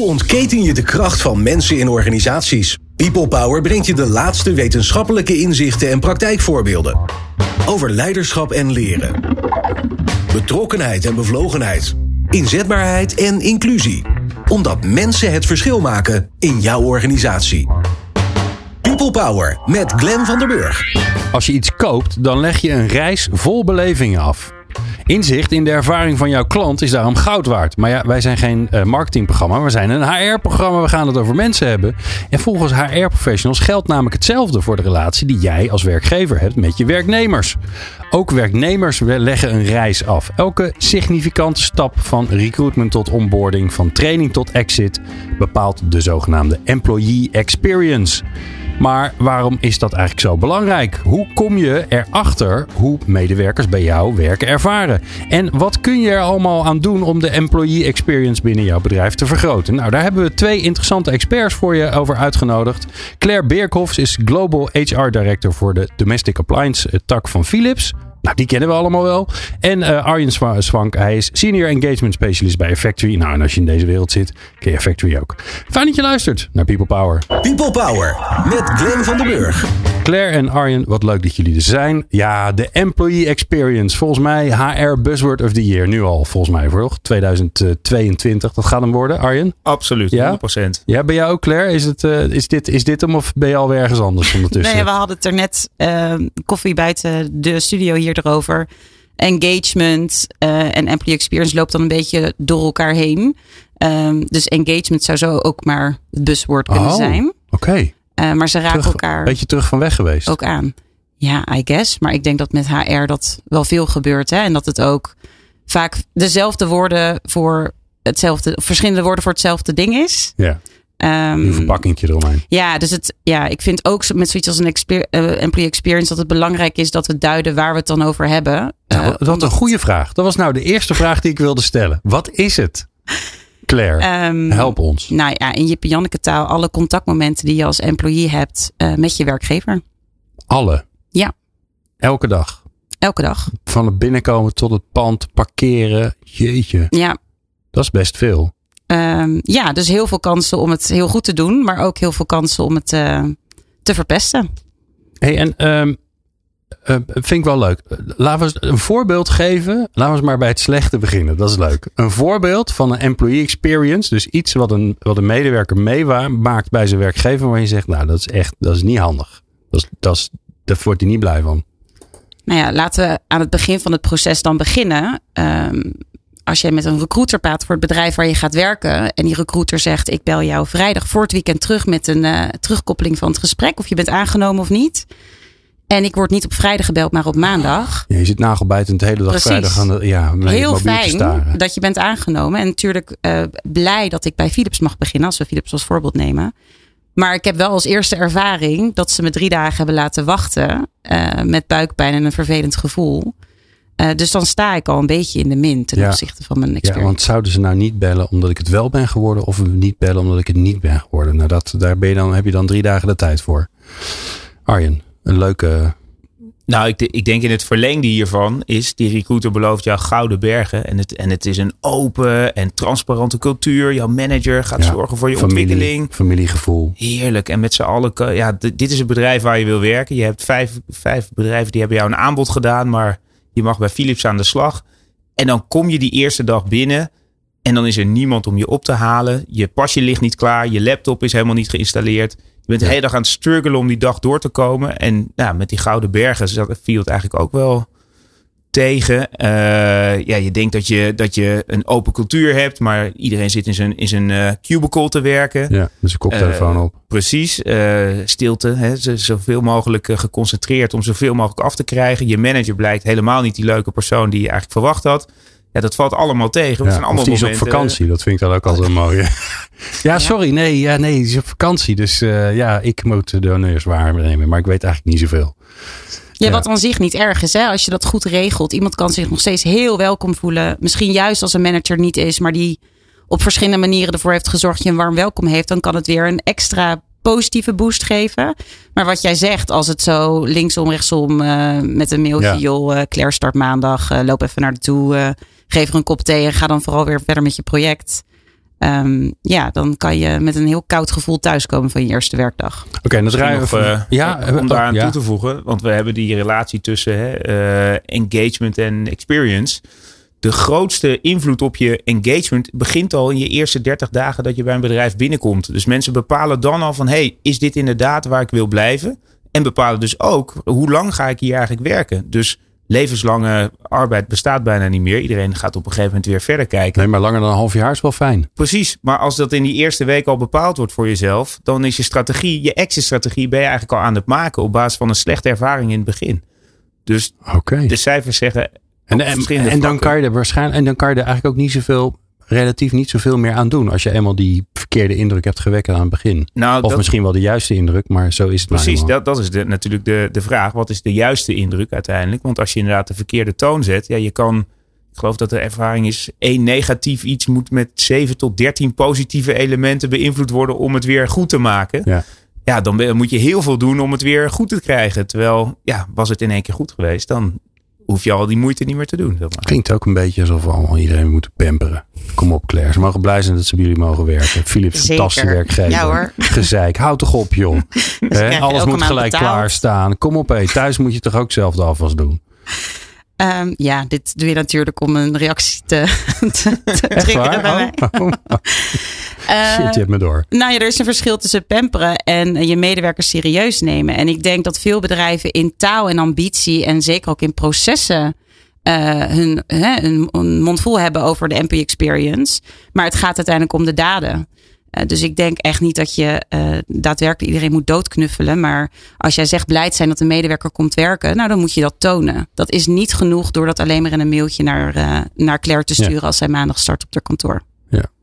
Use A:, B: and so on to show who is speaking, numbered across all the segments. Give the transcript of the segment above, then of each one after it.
A: Hoe ontketen je de kracht van mensen in organisaties? People Power brengt je de laatste wetenschappelijke inzichten en praktijkvoorbeelden. Over leiderschap en leren. Betrokkenheid en bevlogenheid. Inzetbaarheid en inclusie. Omdat mensen het verschil maken in jouw organisatie. People Power met Glen van der Burg.
B: Als je iets koopt, dan leg je een reis vol belevingen af. Inzicht in de ervaring van jouw klant is daarom goud waard. Maar ja, wij zijn geen uh, marketingprogramma, we zijn een HR-programma. We gaan het over mensen hebben. En volgens HR-professionals geldt namelijk hetzelfde voor de relatie die jij als werkgever hebt met je werknemers. Ook werknemers leggen een reis af. Elke significante stap van recruitment tot onboarding, van training tot exit, bepaalt de zogenaamde employee experience. Maar waarom is dat eigenlijk zo belangrijk? Hoe kom je erachter hoe medewerkers bij jou werken ervaren? En wat kun je er allemaal aan doen om de employee experience binnen jouw bedrijf te vergroten? Nou, daar hebben we twee interessante experts voor je over uitgenodigd. Claire Beerkhofs is Global HR Director voor de Domestic Appliance tak van Philips. Nou, die kennen we allemaal wel. En uh, Arjen Swank, hij is Senior Engagement Specialist bij Factory. Nou, en als je in deze wereld zit, ken je Factory ook. Fijn dat je luistert naar People Power.
A: People Power met Glenn van den Burg.
B: Claire en Arjen, wat leuk dat jullie er zijn. Ja, de Employee Experience. Volgens mij HR Buzzword of the Year. Nu al, volgens mij, voor 2022. Dat gaat hem worden, Arjen?
C: Absoluut,
B: ja?
C: 100%.
B: Ja, ben jij ook, Claire? Is, het, uh, is, dit, is dit hem of ben je alweer ergens anders ondertussen?
D: nee, we hadden het er net uh, koffie buiten de studio hier erover. Engagement uh, en employee experience loopt dan een beetje door elkaar heen. Um, dus engagement zou zo ook maar het buswoord kunnen
B: oh,
D: zijn.
B: Oké. Okay.
D: Uh, maar ze raken
B: terug,
D: elkaar.
B: Een beetje terug van weg geweest.
D: Ook aan. Ja, I guess. Maar ik denk dat met HR dat wel veel gebeurt. Hè? En dat het ook vaak dezelfde woorden voor hetzelfde, verschillende woorden voor hetzelfde ding is.
B: Ja.
D: Um,
B: een verpakkingje eromheen.
D: Ja, dus het, ja, ik vind ook met zoiets als een exper, uh, employee experience dat het belangrijk is dat we duiden waar we het dan over hebben.
B: Nou, uh, wat een goede vraag. Dat was nou de eerste vraag die ik wilde stellen. Wat is het? Claire, um, help ons.
D: Nou ja, in Jip Janneke taal alle contactmomenten die je als employee hebt uh, met je werkgever.
B: Alle?
D: Ja.
B: Elke dag?
D: Elke dag.
B: Van het binnenkomen tot het pand, parkeren. Jeetje.
D: Ja.
B: Dat is best veel.
D: Um, ja, dus heel veel kansen om het heel goed te doen, maar ook heel veel kansen om het uh, te verpesten.
B: Hey, en um, uh, vind ik wel leuk. Laten we een voorbeeld geven. Laten we eens maar bij het slechte beginnen. Dat is leuk. Een voorbeeld van een employee experience. Dus iets wat een, wat een medewerker meemaakt bij zijn werkgever. Waar je zegt, nou dat is echt, dat is niet handig. Dat, is, dat, is, daar wordt hij niet blij van.
D: Nou ja, laten we aan het begin van het proces dan beginnen. Um, als je met een recruiter praat voor het bedrijf waar je gaat werken. En die recruiter zegt: Ik bel jou vrijdag voor het weekend terug met een uh, terugkoppeling van het gesprek. Of je bent aangenomen of niet. En ik word niet op vrijdag gebeld, maar op maandag.
B: Ja, je zit nagelbijtend de hele dag
D: Precies.
B: vrijdag aan de. Ja,
D: Heel fijn dat je bent aangenomen. En natuurlijk uh, blij dat ik bij Philips mag beginnen. Als we Philips als voorbeeld nemen. Maar ik heb wel als eerste ervaring dat ze me drie dagen hebben laten wachten. Uh, met buikpijn en een vervelend gevoel. Uh, dus dan sta ik al een beetje in de min ten
B: Ja.
D: opzichte van mijn experience.
B: Ja, want zouden ze nou niet bellen omdat ik het wel ben geworden, of niet bellen omdat ik het niet ben geworden? Nou, dat, daar ben je dan, heb je dan drie dagen de tijd voor. Arjen, een leuke.
C: Nou, ik, ik denk in het verlengde hiervan is die recruiter belooft jou gouden bergen. En het, en het is een open en transparante cultuur. Jouw manager gaat
B: Ja,
C: zorgen voor je
B: familie,
C: ontwikkeling.
B: Familiegevoel.
C: Heerlijk. En met z'n allen, ja, dit is het bedrijf waar je wil werken. Je hebt vijf, vijf bedrijven die hebben jou een aanbod gedaan, maar je mag bij Philips aan de slag. En dan kom je die eerste dag binnen en dan is er niemand om je op te halen. Je pasje ligt niet klaar, je laptop is helemaal niet geïnstalleerd. Je bent de hele dag aan het struggelen om die dag door te komen. En nou, met die gouden bergen zat- viel het eigenlijk ook wel tegen. Eh, ja, je denkt dat je, dat je een open cultuur hebt, maar iedereen zit in zijn, in zijn eh, cubicle te werken.
B: Ja, met zijn koptelefoon
C: Eh,
B: op.
C: Precies, eh, stilte. Hè, zoveel mogelijk geconcentreerd om zoveel mogelijk af te krijgen. Je manager blijkt helemaal niet die leuke persoon die je eigenlijk verwacht had. Ja, dat valt allemaal tegen.
B: Ja,
C: zijn
B: of
C: allemaal
B: die is op vakantie, dat vind ik dan ook altijd mooi. ja, sorry, nee, ja, nee, die is op vakantie. Dus eh, ja, ik moet de honneurs waarnemen, maar ik weet eigenlijk niet zoveel.
D: Ja, wat aan zich niet erg is, hè? als je dat goed regelt. Iemand kan zich nog steeds heel welkom voelen. Misschien juist als een manager niet is, maar die op verschillende manieren ervoor heeft gezorgd dat je een warm welkom heeft. Dan kan het weer een extra positieve boost geven. Maar wat jij zegt, als het zo linksom, rechtsom eh, met een mailtje,
B: Ja.
D: joh, eh, Claire start maandag, eh, loop even naar de toe, geef er een kop thee en ga dan vooral weer verder met je project. Ehm, ja, dan kan je met een heel koud gevoel thuiskomen van je eerste werkdag.
B: Oké, okay, dat rijden
C: nog,
B: we.
C: eh,
B: ja,
C: om daaraan
B: ja.
C: toe te voegen, want we hebben die relatie tussen hè, eh, engagement en experience. De grootste invloed op je engagement begint al in je eerste 30 dagen dat je bij een bedrijf binnenkomt. Dus mensen bepalen dan al van, hey, is dit inderdaad waar ik wil blijven? En bepalen dus ook, hoe lang ga ik hier eigenlijk werken? Dus levenslange arbeid bestaat bijna niet meer. Iedereen gaat op een gegeven moment weer verder kijken.
B: Nee, maar langer dan een half jaar is wel fijn.
C: Precies, maar als dat in die eerste week al bepaald wordt voor jezelf, dan is je strategie, je exit-strategie, ben je eigenlijk al aan het maken op basis van een slechte ervaring in het begin. Dus de cijfers zeggen.
B: En, en, en dan kan je er waarschijnlijk en dan kan je er eigenlijk ook niet zoveel, relatief niet zoveel meer aan doen. Als je eenmaal die verkeerde indruk hebt gewekt aan het begin.
C: Nou,
B: Of
C: dat,
B: misschien wel de juiste indruk, maar zo is het
C: precies, dat, dat is de, natuurlijk de, de vraag. Wat is de juiste indruk uiteindelijk? Want als je inderdaad de verkeerde toon zet, ja, je kan. Ik geloof dat de ervaring is één negatief iets moet met 7 tot 13 positieve elementen beïnvloed worden om het weer goed te maken.
B: Ja.
C: Ja, dan moet je heel veel doen om het weer goed te krijgen. Terwijl, ja, was het in één keer goed geweest, dan hoef je al die moeite niet meer te doen. Zeg maar.
B: Klinkt ook een beetje alsof we allemaal iedereen moeten pamperen. Kom op, Claire. Ze mogen blij zijn dat ze bij jullie mogen werken. Philips, fantastische werkgever.
D: Ja, hoor.
B: Gezeik. Houd toch op, joh. Alles moet gelijk
D: betaald.
B: klaarstaan. Kom op, hé. Thuis moet je toch ook zelf de afwas doen.
D: Ehm, ja, dit doe je natuurlijk om een reactie te, te, triggeren bij mij.
B: Oh, oh.
D: Eh,
B: Shit, je hebt me door.
D: Nou ja, er is een verschil tussen pamperen en je medewerkers serieus nemen. En ik denk dat veel bedrijven in taal en ambitie en zeker ook in processen eh, hun, hè, hun, mond vol hebben over de employee experience. Maar het gaat uiteindelijk om de daden. Eh, dus ik denk echt niet dat je eh, daadwerkelijk iedereen moet doodknuffelen. Maar als jij zegt blij zijn dat een medewerker komt werken, nou dan moet je dat tonen. Dat is niet genoeg door dat alleen maar in een mailtje naar, eh, naar Claire te
B: Ja.
D: sturen als zij maandag start op haar kantoor.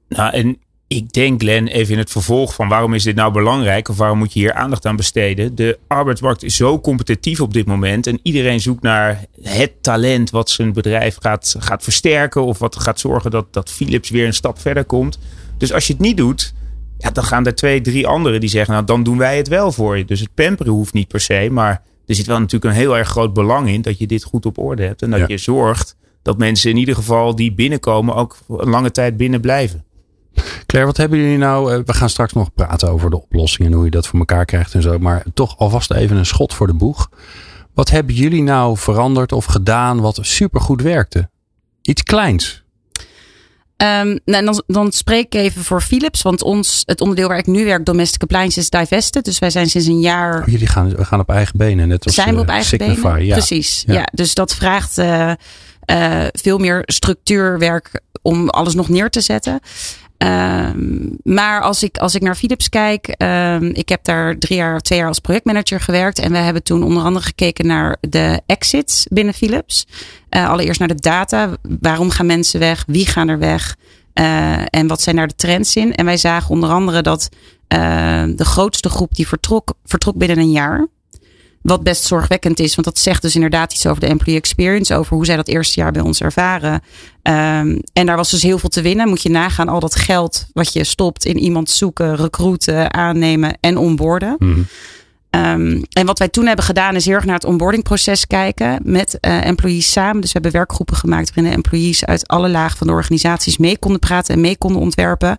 C: Nou, en ik denk, Glenn, even in het vervolg van waarom is dit nou belangrijk of waarom moet je hier aandacht aan besteden? De arbeidsmarkt is zo competitief op dit moment en iedereen zoekt naar het talent wat zijn bedrijf gaat, gaat versterken of wat gaat zorgen dat, dat Philips weer een stap verder komt. Dus als je het niet doet, ja, dan gaan er twee, drie anderen die zeggen, nou dan doen wij het wel voor je. Dus het pamperen hoeft niet per se, maar er zit wel natuurlijk een heel erg groot belang in dat je dit goed op orde hebt en dat
B: Ja.
C: je zorgt dat mensen in ieder geval die binnenkomen ook een lange tijd binnen blijven.
B: Claire, wat hebben jullie nou? eh, We gaan straks nog praten over de oplossingen en hoe je dat voor elkaar krijgt en zo. Maar toch alvast even een schot voor de boeg. Wat hebben jullie nou veranderd of gedaan wat supergoed werkte? Iets kleins.
D: Ehm, nou, dan, dan spreek ik even voor Philips, want ons, het onderdeel waar ik nu werk, Domestic Appliances, is divested. Dus wij zijn sinds een jaar
B: Oh, jullie gaan, we gaan op eigen benen. Net als,
D: zijn we
B: eh,
D: op eigen
B: Signify.
D: benen.
B: Ja.
D: Precies.
B: Ja.
D: Ja. dus dat vraagt eh, eh, veel meer structuurwerk om alles nog neer te zetten. Ehm, maar als ik, als ik naar Philips kijk, ehm, ik heb daar drie jaar, twee jaar als projectmanager gewerkt. En we hebben toen onder andere gekeken naar de exits binnen Philips. Eh, allereerst naar de data. Waarom gaan mensen weg? Wie gaan er weg? Eh, en wat zijn daar de trends in? En wij zagen onder andere dat eh, de grootste groep die vertrok, vertrok binnen een jaar. Wat best zorgwekkend is, want dat zegt dus inderdaad iets over de employee experience, over hoe zij dat eerste jaar bij ons ervaren. Ehm, en daar was dus heel veel te winnen. Moet je nagaan, al dat geld wat je stopt in iemand zoeken, recruiten, aannemen en onboorden.
B: Mhm.
D: Ehm, en wat wij toen hebben gedaan is heel erg naar het onboardingproces kijken met eh, employees samen. Dus we hebben werkgroepen gemaakt waarin de employees uit alle lagen van de organisaties mee konden praten en mee konden ontwerpen.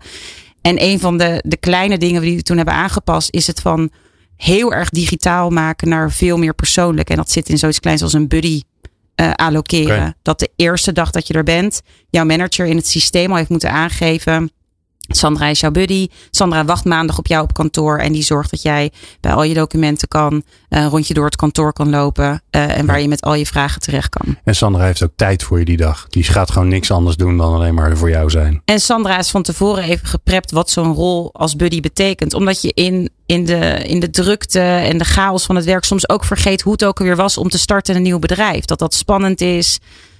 D: En een van de, de kleine dingen die we toen hebben aangepast is het van heel erg digitaal maken naar veel meer persoonlijk. En dat zit in zoiets kleins als een buddy eh allokeren. Dat de eerste dag dat je er bent, jouw manager in het systeem al heeft moeten aangeven. Sandra is jouw buddy. Sandra wacht maandag op jou op kantoor. En die zorgt dat jij bij al je documenten kan. eh, een rondje door het kantoor kan lopen. eh, en waar je met al je vragen terecht kan.
B: En Sandra heeft ook tijd voor je die dag. Die gaat gewoon niks anders doen dan alleen maar er voor jou zijn.
D: En Sandra is van tevoren even geprept wat zo'n rol als buddy betekent. Omdat je in, in, de, in de drukte en de chaos van het werk soms ook vergeet hoe het ook alweer was om te starten in een nieuw bedrijf. Dat dat spannend is.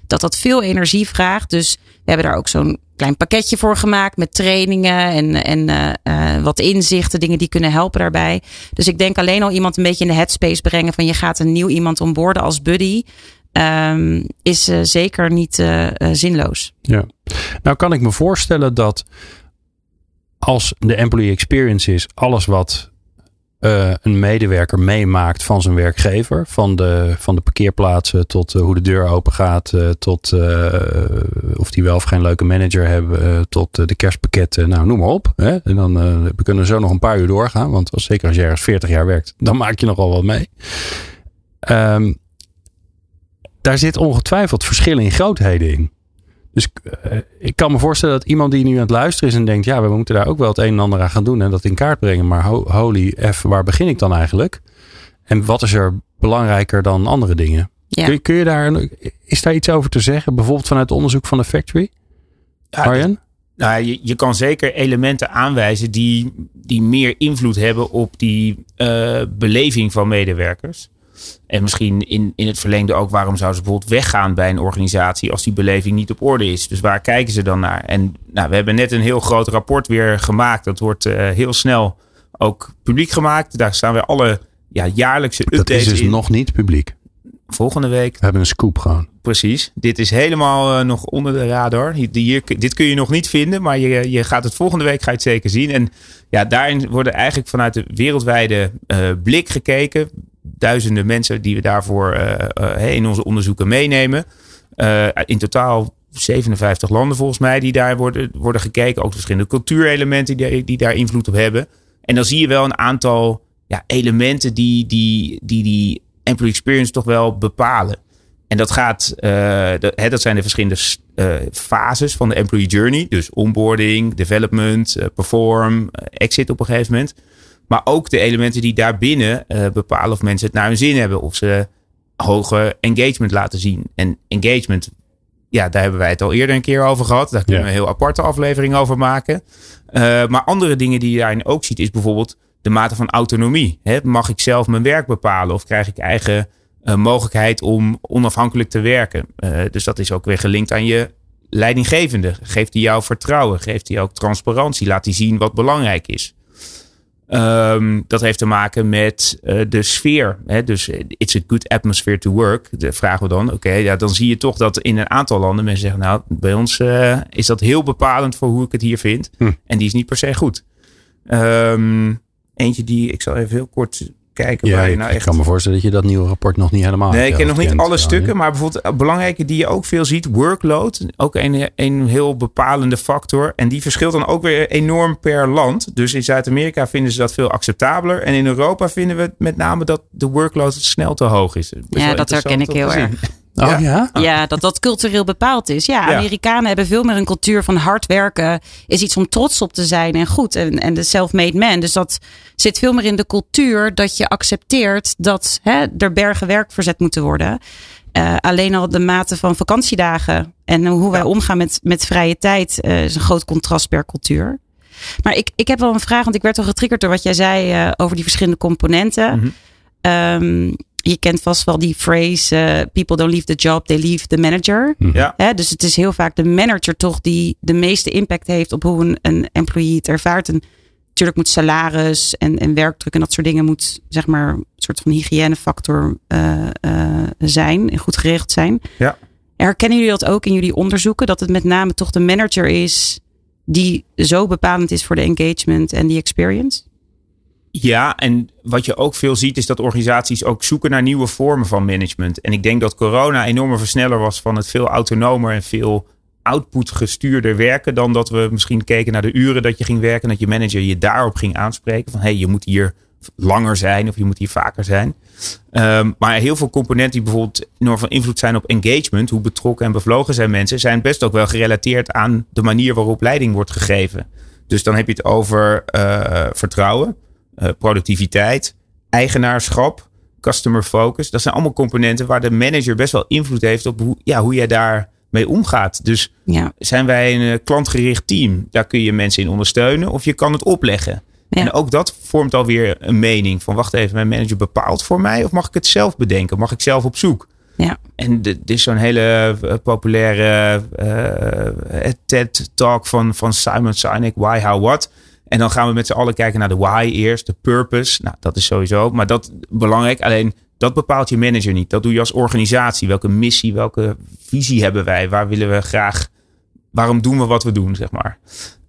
D: Dat dat veel energie vraagt. Dus we hebben daar ook zo'n klein pakketje voor gemaakt met trainingen en, en eh, eh, wat inzichten, dingen die kunnen helpen daarbij. Dus ik denk alleen al iemand een beetje in de headspace brengen van je gaat een nieuw iemand onboorden als buddy. ehm, is eh, zeker niet zinloos.
B: Ja. Nou kan ik me voorstellen dat als de employee experience is alles wat uh, een medewerker meemaakt van zijn werkgever. Van de, van de parkeerplaatsen tot uh, hoe de deur open gaat. Uh, tot of die wel of geen leuke manager hebben. tot de kerstpakketten. Nou, noem maar op. Hè? En dan we kunnen zo nog een paar uur doorgaan. Want als, zeker als je ergens 40 jaar werkt, dan maak je nogal wat mee. Um, daar zit ongetwijfeld verschillen in grootheden in. Dus uh, ik kan me voorstellen dat iemand die nu aan het luisteren is en denkt: ja, we moeten daar ook wel het een en ander aan gaan doen en dat in kaart brengen. Maar ho holy F, waar begin ik dan eigenlijk? En wat is er belangrijker dan andere dingen? Ja. Kun, je, kun, je, daar, is daar iets over te zeggen? Bijvoorbeeld vanuit onderzoek van de Factory?
C: Ja, Arjen? Nou, je, je kan zeker elementen aanwijzen die, die meer invloed hebben op die uh, beleving van medewerkers. En misschien in, in het verlengde ook, waarom zouden ze bijvoorbeeld weggaan bij een organisatie als die beleving niet op orde is? Dus waar kijken ze dan naar? En nou, we hebben net een heel groot rapport weer gemaakt. Dat wordt uh, heel snel ook publiek gemaakt. Daar staan weer alle ja, jaarlijkse updates
B: Dat is dus
C: in.
B: nog niet publiek.
C: Volgende week. We
B: hebben een scoop gewoon.
C: Precies. Dit is helemaal uh, nog onder de radar. Hier, hier, dit kun je nog niet vinden, maar je, je gaat het volgende week ga je het zeker zien. En ja, daarin worden eigenlijk vanuit de wereldwijde uh, blik gekeken duizenden mensen die we daarvoor uh, in onze onderzoeken meenemen. In totaal 57 landen volgens mij die daar worden, worden gekeken. Ook verschillende cultuurelementen die, die daar invloed op hebben. En dan zie je wel een aantal ja, elementen die die, die die employee experience toch wel bepalen. En dat gaat, hè, dat zijn de verschillende fases van de employee journey. Dus onboarding, development, perform, exit op een gegeven moment. Maar ook de elementen die daarbinnen uh, bepalen of mensen het naar hun zin hebben. Of ze hoge engagement laten zien. En engagement, ja, daar hebben wij het al eerder een keer over gehad. Daar kunnen we een heel aparte aflevering over maken. Uh, maar andere dingen die je daarin ook ziet, is bijvoorbeeld de mate van autonomie. Hè? Mag ik zelf mijn werk bepalen of krijg ik eigen uh, mogelijkheid om onafhankelijk te werken? dus dat is ook weer gelinkt aan je leidinggevende. Geeft hij jou vertrouwen? Geeft hij ook transparantie? Laat hij zien wat belangrijk is? Um, dat heeft te maken met uh, de sfeer. Hè? Dus it's a good atmosphere to work. De vragen we dan. Oké, okay, ja, dan zie je toch dat in een aantal landen mensen zeggen: Nou, bij ons uh, is dat heel bepalend voor hoe ik het hier vind. Hm. En die is niet per se goed. Um, eentje die, ik zal even heel kort kijken.
B: Ja,
C: waar je
B: ik,
C: nou
B: ik
C: echt...
B: kan me voorstellen dat je dat nieuwe rapport nog niet helemaal
C: Nee, ik ken nog niet
B: kent,
C: alle stukken. Maar bijvoorbeeld belangrijke die je ook veel ziet. Workload. Ook een, een heel bepalende factor. En die verschilt dan ook weer enorm per land. Dus in Zuid-Amerika vinden ze dat veel acceptabeler. En in Europa vinden we met name dat de workload snel te hoog is.
D: Ja, dat herken ik heel erg.
B: Oh ja?
D: Ja, dat dat cultureel bepaald is. Ja,
C: Ja.
D: Amerikanen hebben veel meer een cultuur van hard werken. Is iets om trots op te zijn en goed. En, en de self-made man. Dus dat zit veel meer in de cultuur dat je accepteert dat hè, er bergen werk verzet moeten worden. Eh, alleen al de mate van vakantiedagen en hoe wij omgaan met, met vrije tijd eh, is een groot contrast per cultuur. Maar ik, ik heb wel een vraag, want ik werd al getriggerd door wat jij zei eh, over die verschillende componenten. Ehm, je kent vast wel die phrase: eh, people don't leave the job, they leave the manager.
C: Ja.
D: Hè, dus het is heel vaak de manager toch die de meeste impact heeft op hoe een, een employee het ervaart. En natuurlijk moet salaris en, en werkdruk en dat soort dingen moet zeg maar een soort van hygiënefactor eh, eh, zijn en goed geregeld zijn.
C: Ja.
D: Herkennen jullie dat ook in jullie onderzoeken? Dat het met name toch de manager is die zo bepalend is voor de engagement en die experience?
C: Ja, en wat je ook veel ziet is dat organisaties ook zoeken naar nieuwe vormen van management. En ik denk dat corona een enorme versneller was van het veel autonomer en veel output gestuurder werken dan dat we misschien keken naar de uren dat je ging werken. en Dat je manager je daarop ging aanspreken van hé, hey, je moet hier langer zijn of je moet hier vaker zijn. Um, maar heel veel componenten die bijvoorbeeld enorm van invloed zijn op engagement, hoe betrokken en bevlogen zijn mensen, zijn best ook wel gerelateerd aan de manier waarop leiding wordt gegeven. Dus dan heb je het over uh, vertrouwen, uh, productiviteit, eigenaarschap, customer focus. Dat zijn allemaal componenten waar de manager best wel invloed heeft op hoe, ja, hoe jij daar mee omgaat. Dus
D: Ja.
C: zijn wij een uh, klantgericht team, daar kun je mensen in ondersteunen of je kan het opleggen.
D: Ja.
C: En ook dat vormt alweer een mening van wacht even, mijn manager bepaalt voor mij of mag ik het zelf bedenken? Mag ik zelf op zoek?
D: Ja.
C: En dit is zo'n hele uh, populaire uh, TED-talk van, van Simon Sinek, Why, How, What. En dan gaan we met z'n allen kijken naar de why eerst, de purpose. Nou, dat is sowieso, maar dat belangrijk. Alleen dat bepaalt je manager niet. Dat doe je als organisatie. Welke missie, welke visie hebben wij? Waar willen we graag, waarom doen we wat we doen, zeg maar.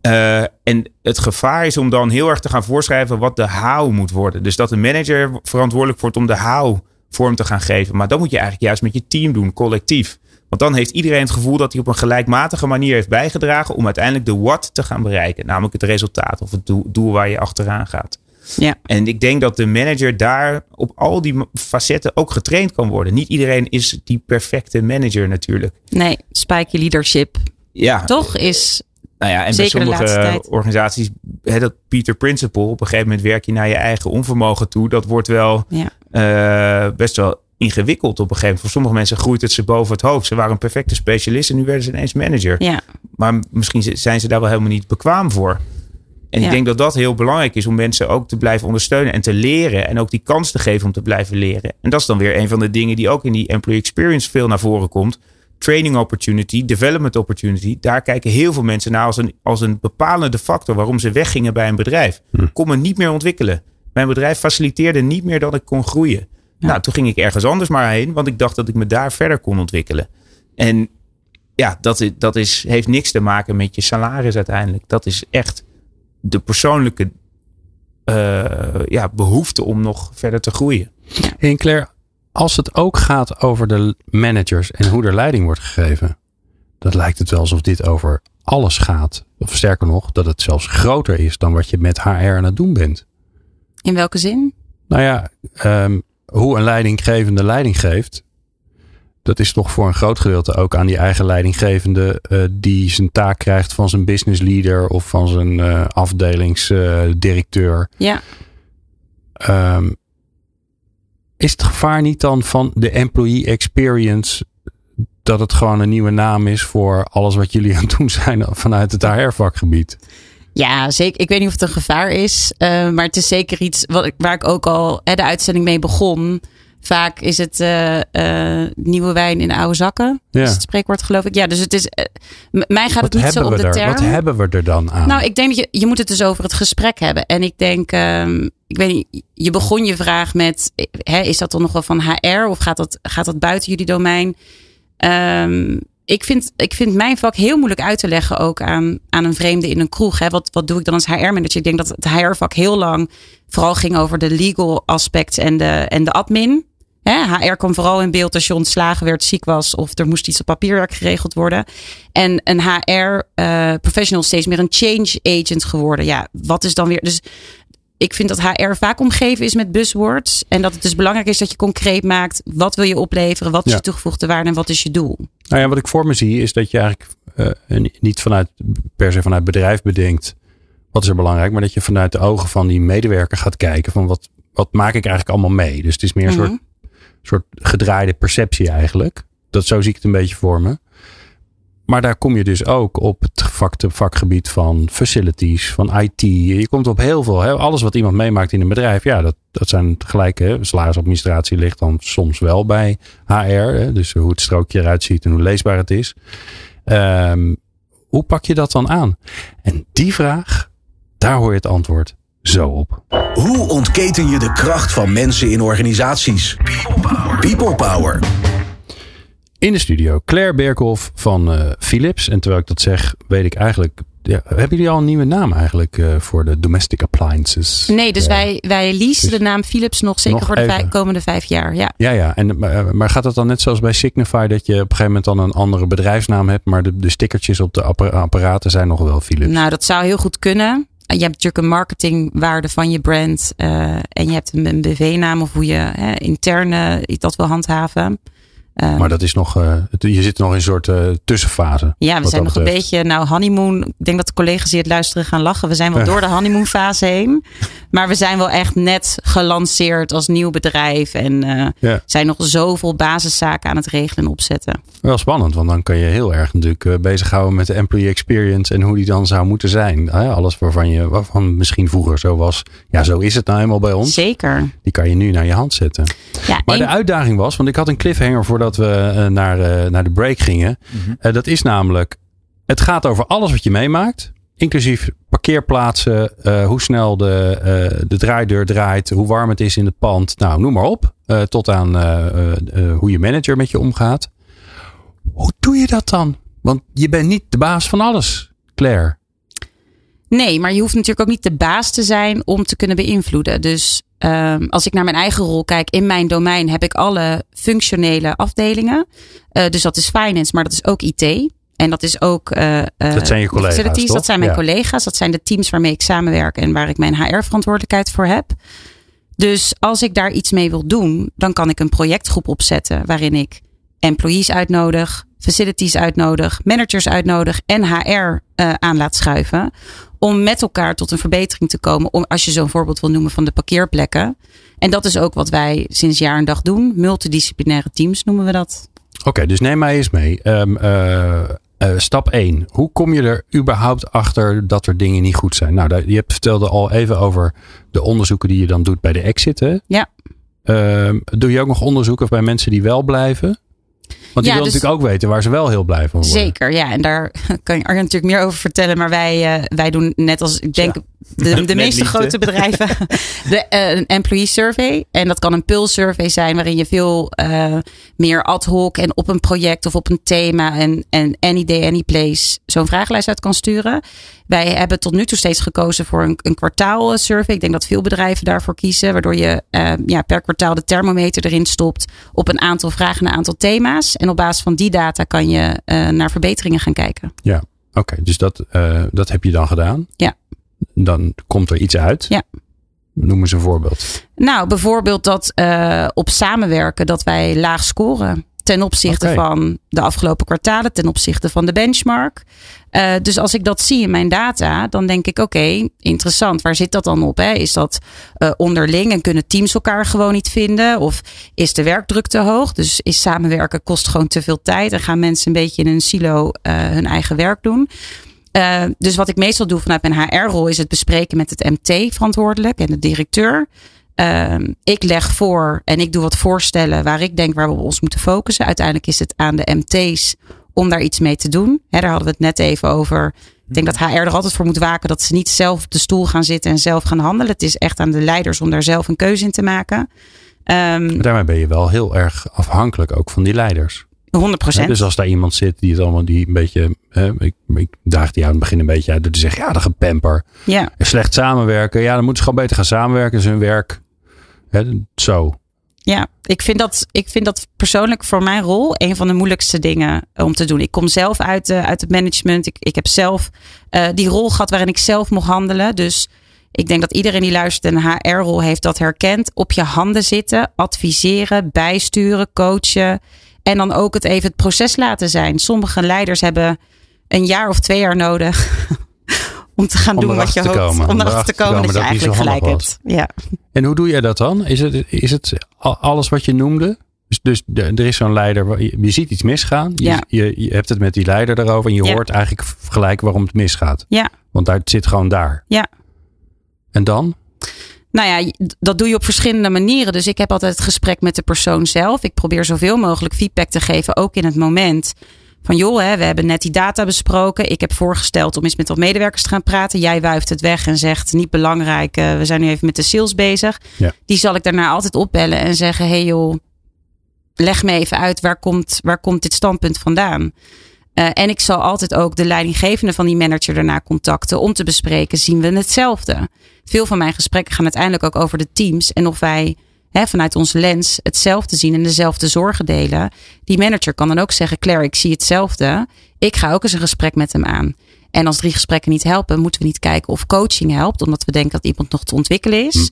C: Uh, en het gevaar is om dan heel erg te gaan voorschrijven wat de how moet worden. Dus dat de manager verantwoordelijk wordt om de how vorm te gaan geven. Maar dat moet je eigenlijk juist met je team doen, collectief. Want dan heeft iedereen het gevoel dat hij op een gelijkmatige manier heeft bijgedragen om uiteindelijk de what te gaan bereiken. Namelijk het resultaat of het doel, waar je achteraan gaat.
D: Ja.
C: En ik denk dat de manager daar op al die facetten ook getraind kan worden. Niet iedereen is die perfecte manager natuurlijk.
D: Nee, spiky leadership.
C: Ja.
D: Toch is
C: nou ja, en
D: Zeker
C: bij sommige organisaties, hè, dat Peter Principle, op een gegeven moment werk je naar je eigen onvermogen toe. Dat wordt wel
D: Ja.
C: eh, best wel ingewikkeld op een gegeven moment. Voor sommige mensen groeit het ze boven het hoofd. Ze waren een perfecte specialist en nu werden ze ineens manager.
D: Ja,
C: Maar misschien zijn ze daar wel helemaal niet bekwaam voor. En
D: Ja.
C: ik denk dat dat heel belangrijk is om mensen ook te blijven ondersteunen en te leren. En ook die kans te geven om te blijven leren. En dat is dan weer een van de dingen die ook in die employee experience veel naar voren komt. Training opportunity, development opportunity. Daar kijken heel veel mensen naar als een, als een bepalende factor waarom ze weggingen bij een bedrijf. Kon me niet meer ontwikkelen. Mijn bedrijf faciliteerde niet meer dat ik kon groeien. Nou, toen ging ik ergens anders maar heen, want ik dacht dat ik me daar verder kon ontwikkelen. En ja, dat, is, dat is, heeft niks te maken met je salaris uiteindelijk. Dat is echt de persoonlijke eh, ja, behoefte om nog verder te groeien.
B: En Claire, als het ook gaat over de managers en hoe er leiding wordt gegeven, dan lijkt het wel alsof dit over alles gaat. Of sterker nog, dat het zelfs groter is dan wat je met HR aan het doen bent.
D: in welke zin?
B: Nou ja, ehm, hoe een leidinggevende leiding geeft, dat is toch voor een groot gedeelte ook aan die eigen leidinggevende eh, die zijn taak krijgt van zijn business leader of van zijn eh, afdelingsdirecteur.
D: Ja,
B: Ehm, is het gevaar niet dan van de employee experience dat het gewoon een nieuwe naam is voor alles wat jullie aan het doen zijn vanuit het HR-vakgebied?
D: Ja, zeker. Ik weet niet of het een gevaar is, eh, maar het is zeker iets wat waar ik ook al hè, de uitzending mee begon. Vaak is het eh, eh, nieuwe wijn in oude zakken.
B: Ja.
D: is het spreekwoord geloof ik. Ja, dus het is. mij gaat
B: Wat
D: het niet zo om de
B: er,
D: term.
B: wat hebben we er dan aan?
D: Nou, ik denk dat je, je moet het dus over het gesprek hebben. En ik denk, ehm, ik weet niet, je begon je vraag met, hè, is dat dan nog wel van HR of gaat dat, gaat dat buiten jullie domein? Ehm, ik, vind, ik vind mijn vak heel moeilijk uit te leggen ook aan, aan een vreemde in een kroeg. Hè. Wat, wat doe ik dan als HR-manager? Ik denk dat het HR-vak heel lang vooral ging over de legal aspect en de, en de admin. Hè, HR kwam vooral in beeld als je ontslagen werd, ziek was of er moest iets op papierwerk geregeld worden. En een HR-professional steeds meer een change agent geworden. Ja, wat is dan weer. Dus ik vind dat HR vaak omgeven is met buzzwords. En dat het dus belangrijk is dat je concreet maakt. Wat wil je opleveren? Wat is
B: Ja.
D: je toegevoegde waarde en wat is je doel?
B: Nou ja, wat ik voor me zie is dat je eigenlijk eh, niet vanuit, per se vanuit bedrijf bedenkt. Wat is er belangrijk? Maar dat je vanuit de ogen van die medewerker gaat kijken van wat, wat maak ik eigenlijk allemaal mee? Dus het is meer een
D: Mhm.
B: soort, soort gedraaide perceptie eigenlijk. Dat zo zie ik het een beetje voor me. Maar daar kom je dus ook op het vak, vakgebied van facilities, van IT. Je komt op heel veel. Hè? Alles wat iemand meemaakt in een bedrijf. Ja, dat, dat zijn gelijke. Salarisadministratie ligt dan soms wel bij HR. Hè? Dus hoe het strookje eruit ziet en hoe leesbaar het is. Ehm, hoe pak je dat dan aan? En die vraag, daar hoor je het antwoord zo op.
A: Hoe ontketen je de kracht van mensen in organisaties? People Power.
B: In de studio Claire Berkhoff van eh, Philips. En terwijl ik dat zeg, weet ik eigenlijk. Ja, hebben jullie al een nieuwe naam eigenlijk eh, voor de domestic appliances?
D: Nee, dus wij, wij leasen
B: Dus-
D: de naam Philips nog zeker
B: Nog
D: voor de vijf- komende vijf jaar. Ja.
B: Ja, ja. En, maar, maar gaat dat dan net zoals bij Signify dat je op een gegeven moment dan een andere bedrijfsnaam hebt, maar de, de stickertjes op de appara- apparaten zijn nog wel Philips?
D: Nou, dat zou heel goed kunnen. Je hebt natuurlijk een marketingwaarde van je brand. eh, en je hebt een, een BV-naam of hoe je hè, intern eh, dat wil handhaven. Eh,
B: maar dat is nog, eh, je zit nog in een soort eh, tussenfase.
D: ja, we zijn nog een beetje, nou honeymoon. Ik denk dat de collega's die het luisteren gaan lachen. We zijn wel door de honeymoonfase heen. Maar we zijn wel echt net gelanceerd als nieuw bedrijf. En eh,
B: Ja.
D: zijn nog zoveel basiszaken aan het regelen en opzetten.
B: Wel spannend, want dan kan je heel erg natuurlijk bezighouden met de employee experience en hoe die dan zou moeten zijn. Alles waarvan je, waarvan misschien vroeger zo was, ja, zo is het nou eenmaal bij ons.
D: Zeker.
B: Die kan je nu naar je hand zetten.
D: Ja,
B: Maar de uitdaging was, want ik had een cliffhanger voordat we eh, naar, eh, naar de break gingen. Eh, dat is namelijk, het gaat over alles wat je meemaakt. Inclusief parkeerplaatsen, eh, hoe snel de, eh, de draaideur draait, hoe warm het is in het pand. Nou, noem maar op. Eh, tot aan eh, eh, eh, hoe je manager met je omgaat. Hoe doe je dat dan? Want je bent niet de baas van alles, Claire.
D: Nee, maar je hoeft natuurlijk ook niet de baas te zijn om te kunnen beïnvloeden. Dus um, als ik naar mijn eigen rol kijk, in mijn domein heb ik alle functionele afdelingen. Uh, dus dat is finance, maar dat is ook IT. En dat is ook. Uh,
B: dat zijn je collega's. Toch?
D: Dat zijn mijn collega's. Dat zijn de teams waarmee ik samenwerk en waar ik mijn HR-verantwoordelijkheid voor heb. Dus als ik daar iets mee wil doen, dan kan ik een projectgroep opzetten waarin ik employees uitnodig, facilities uitnodig, managers uitnodig en HR uh, eh, aan laat schuiven. Om met elkaar tot een verbetering te komen. Om, als je zo'n voorbeeld wil noemen van de parkeerplekken. En dat is ook wat wij sinds jaar en dag doen. Multidisciplinaire teams noemen we dat.
B: Oké, dus neem mij eens mee. Um, uh, uh, stap 1. Hoe kom je er überhaupt achter dat er dingen niet goed zijn? Nou, je hebt vertelde al even over de onderzoeken die je dan doet bij de exit. Hè?
D: Ja.
B: Uh, doe je ook nog onderzoeken bij mensen die wel blijven? Want die wil dus, natuurlijk ook weten waar ze wel heel blij van worden.
D: Zeker, ja. En daar kan je natuurlijk meer over vertellen. Maar wij, uh, wij doen net als, ik denk, de, de meeste grote bedrijven, de, uh, een employee survey. En dat kan een pulse survey zijn waarin je veel uh, meer ad hoc en op een project of op een thema en, en any day, any place zo'n vragenlijst uit kan sturen. Wij hebben tot nu toe steeds gekozen voor een, een kwartaal survey. Ik denk dat veel bedrijven daarvoor kiezen, waardoor je uh, ja, per kwartaal de thermometer erin stopt op een aantal vragen en een aantal thema's. En op basis van die data kan je naar verbeteringen gaan kijken.
B: Ja, oké. dus dat, dat heb je dan gedaan?
D: Ja.
B: Dan komt er iets uit?
D: Ja.
B: Noem eens een voorbeeld.
D: Nou, bijvoorbeeld dat uh, op samenwerken dat wij laag scoren ten opzichte okay. van de afgelopen kwartalen, ten opzichte van de benchmark. Uh, dus als ik dat zie in mijn data, dan denk ik: oké, okay, interessant. Waar zit dat dan op? Hè? Is dat uh, onderling en kunnen teams elkaar gewoon niet vinden? Of is de werkdruk te hoog? Dus is samenwerken kost gewoon te veel tijd en gaan mensen een beetje in een silo hun eigen werk doen? Uh, dus wat ik meestal doe vanuit mijn HR-rol is het bespreken met het MT verantwoordelijk en de directeur. Uh, ik leg voor en ik doe wat voorstellen waar ik denk waar we op ons moeten focussen. Uiteindelijk is het aan de MT's om daar iets mee te doen. Daar hadden we het net even over. Ik denk dat HR er altijd voor moet waken dat ze niet zelf op de stoel gaan zitten en zelf gaan handelen. Het is echt aan de leiders om daar zelf een keuze in te maken.
B: Um, daarmee ben je wel heel erg afhankelijk ook van die leiders.
D: 100%
B: Dus als daar iemand zit die het allemaal die een beetje. Hè, ik, ik daagde jou aan het begin een beetje uit door te zeggen: ja, dat gepamper.
D: Ja.
B: Slecht samenwerken. Ja, dan moeten ze gewoon beter gaan samenwerken. Dat is hun werk. Hè, zo.
D: Ja, ik vind, dat, ik vind dat persoonlijk voor mijn rol een van de moeilijkste dingen om te doen. Ik kom zelf uit, uh, uit het management. Ik, ik heb zelf uh, die rol gehad waarin ik zelf mocht handelen. Dus ik denk dat iedereen die luistert een HR-rol heeft dat herkend. Op je handen zitten, adviseren, bijsturen, coachen. En dan ook het even het proces laten zijn. Sommige leiders hebben een jaar of twee jaar nodig om te gaan
B: om
D: doen wat je hoopt.
B: Komen,
D: om erachter te komen dat, dat je eigenlijk gelijk hebt. Ja.
B: En hoe doe jij dat dan? Is het, is het alles wat je noemde? Dus, dus de, er is zo'n leider, je, je, ziet iets misgaan. Je,
D: ja.
B: je, je, hebt het met die leider erover en je
D: ja.
B: hoort eigenlijk gelijk waarom het misgaat.
D: Ja.
B: Want het zit gewoon daar.
D: Ja.
B: En dan?
D: Nou ja, dat doe je op verschillende manieren. Dus ik heb altijd het gesprek met de persoon zelf. Ik probeer zoveel mogelijk feedback te geven, ook in het moment. Van joh, hè, we hebben net die data besproken. Ik heb voorgesteld om eens met wat medewerkers te gaan praten. Jij wuift het weg en zegt niet belangrijk. Uh, we zijn nu even met de sales bezig.
B: Ja.
D: Die zal ik daarna altijd opbellen en zeggen: hey joh, leg me even uit waar komt, waar komt dit standpunt vandaan. Uh, en ik zal altijd ook de leidinggevende van die manager daarna contacten om te bespreken: zien we hetzelfde? Veel van mijn gesprekken gaan uiteindelijk ook over de teams en of wij hè, vanuit onze lens hetzelfde zien en dezelfde zorgen delen. Die manager kan dan ook zeggen: Claire, ik zie hetzelfde. Ik ga ook eens een gesprek met hem aan. En als drie gesprekken niet helpen, moeten we niet kijken of coaching helpt, omdat we denken dat iemand nog te ontwikkelen is. Hm.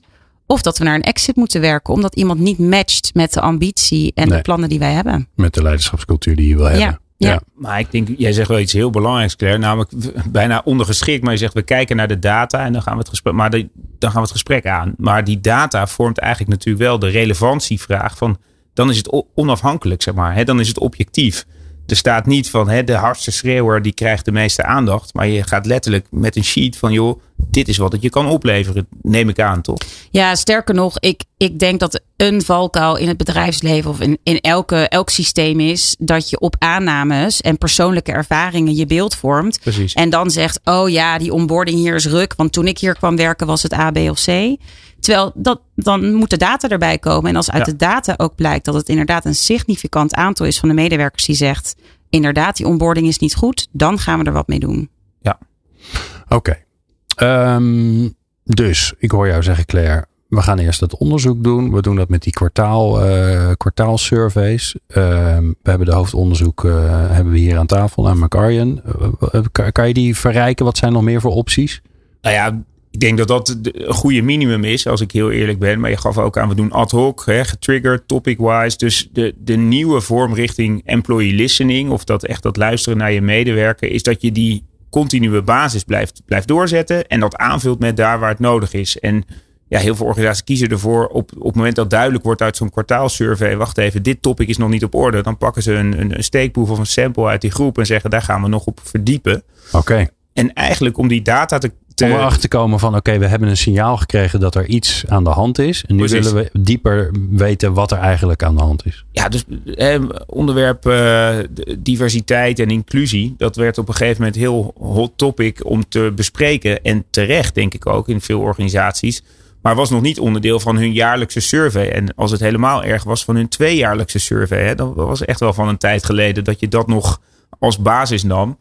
D: Of dat we naar een exit moeten werken, omdat iemand niet matcht met de ambitie en
B: Nee.
D: de plannen die wij hebben.
B: Met de leiderschapscultuur die je wil hebben.
D: Ja. Ja.
C: Maar ik denk, jij zegt wel iets heel belangrijks, Claire. Namelijk bijna ondergeschikt. Maar je zegt, we kijken naar de data en dan gaan we het gesprek, maar dan gaan we het gesprek aan. Maar die data vormt eigenlijk natuurlijk wel de relevantievraag van, dan is het onafhankelijk, zeg maar. Hè? Dan is het objectief. Er staat niet van, hè, de hardste schreeuwer die krijgt de meeste aandacht. Maar je gaat letterlijk met een sheet van, joh, dit is wat het je kan opleveren. Neem ik aan, toch?
D: Ja, sterker nog, ik, ik denk dat een valkuil in het bedrijfsleven of in, in elke, elk systeem is dat je op aannames en persoonlijke ervaringen je beeld vormt.
C: Precies.
D: En dan zegt, oh ja, die onboarding hier is ruk, want toen ik hier kwam werken was het A, B of C. Terwijl dat, dan moet de data erbij komen. En als uit
C: Ja.
D: de data ook blijkt dat het inderdaad een significant aantal is van de medewerkers die zegt, inderdaad, die onboarding is niet goed, dan gaan we er wat mee doen.
B: Oké. Ehm, dus, ik hoor jou zeggen, Claire. We gaan eerst dat onderzoek doen. We doen dat met die kwartaal, eh, kwartaalsurveys. Ehm, we hebben de hoofdonderzoek eh, hebben we hier aan tafel aan McArjen. Eh, kan, kan je die verrijken? Wat zijn nog meer voor opties?
C: Nou ja, ik denk dat dat een goede minimum is, als ik heel eerlijk ben. Maar je gaf ook aan, we doen ad hoc, hè, getriggerd, topic-wise. Dus de, de nieuwe vorm richting employee listening, of dat echt dat luisteren naar je medewerker, is dat je die continue basis blijft, blijft doorzetten. En dat aanvult met daar waar het nodig is. En ja, heel veel organisaties kiezen ervoor op, op het moment dat duidelijk wordt uit zo'n kwartaalsurvey. Wacht even, dit topic is nog niet op orde. Dan pakken ze een, een, een steekproef of een sample uit die groep en zeggen daar gaan we nog op verdiepen.
B: Oké.
C: En eigenlijk om die data te.
B: Om erachter te komen van oké, we hebben een signaal gekregen dat er iets aan de hand is. En nu
C: Precies.
B: willen we dieper weten wat er eigenlijk aan de hand is.
C: Ja, dus eh, onderwerp eh, diversiteit en inclusie. Dat werd op een gegeven moment heel hot topic om te bespreken. En terecht, denk ik ook, in veel organisaties. Maar was nog niet onderdeel van hun jaarlijkse survey. En als het helemaal erg was, van hun tweejaarlijkse survey. Hè, dat was echt wel van een tijd geleden dat je dat nog als basis nam.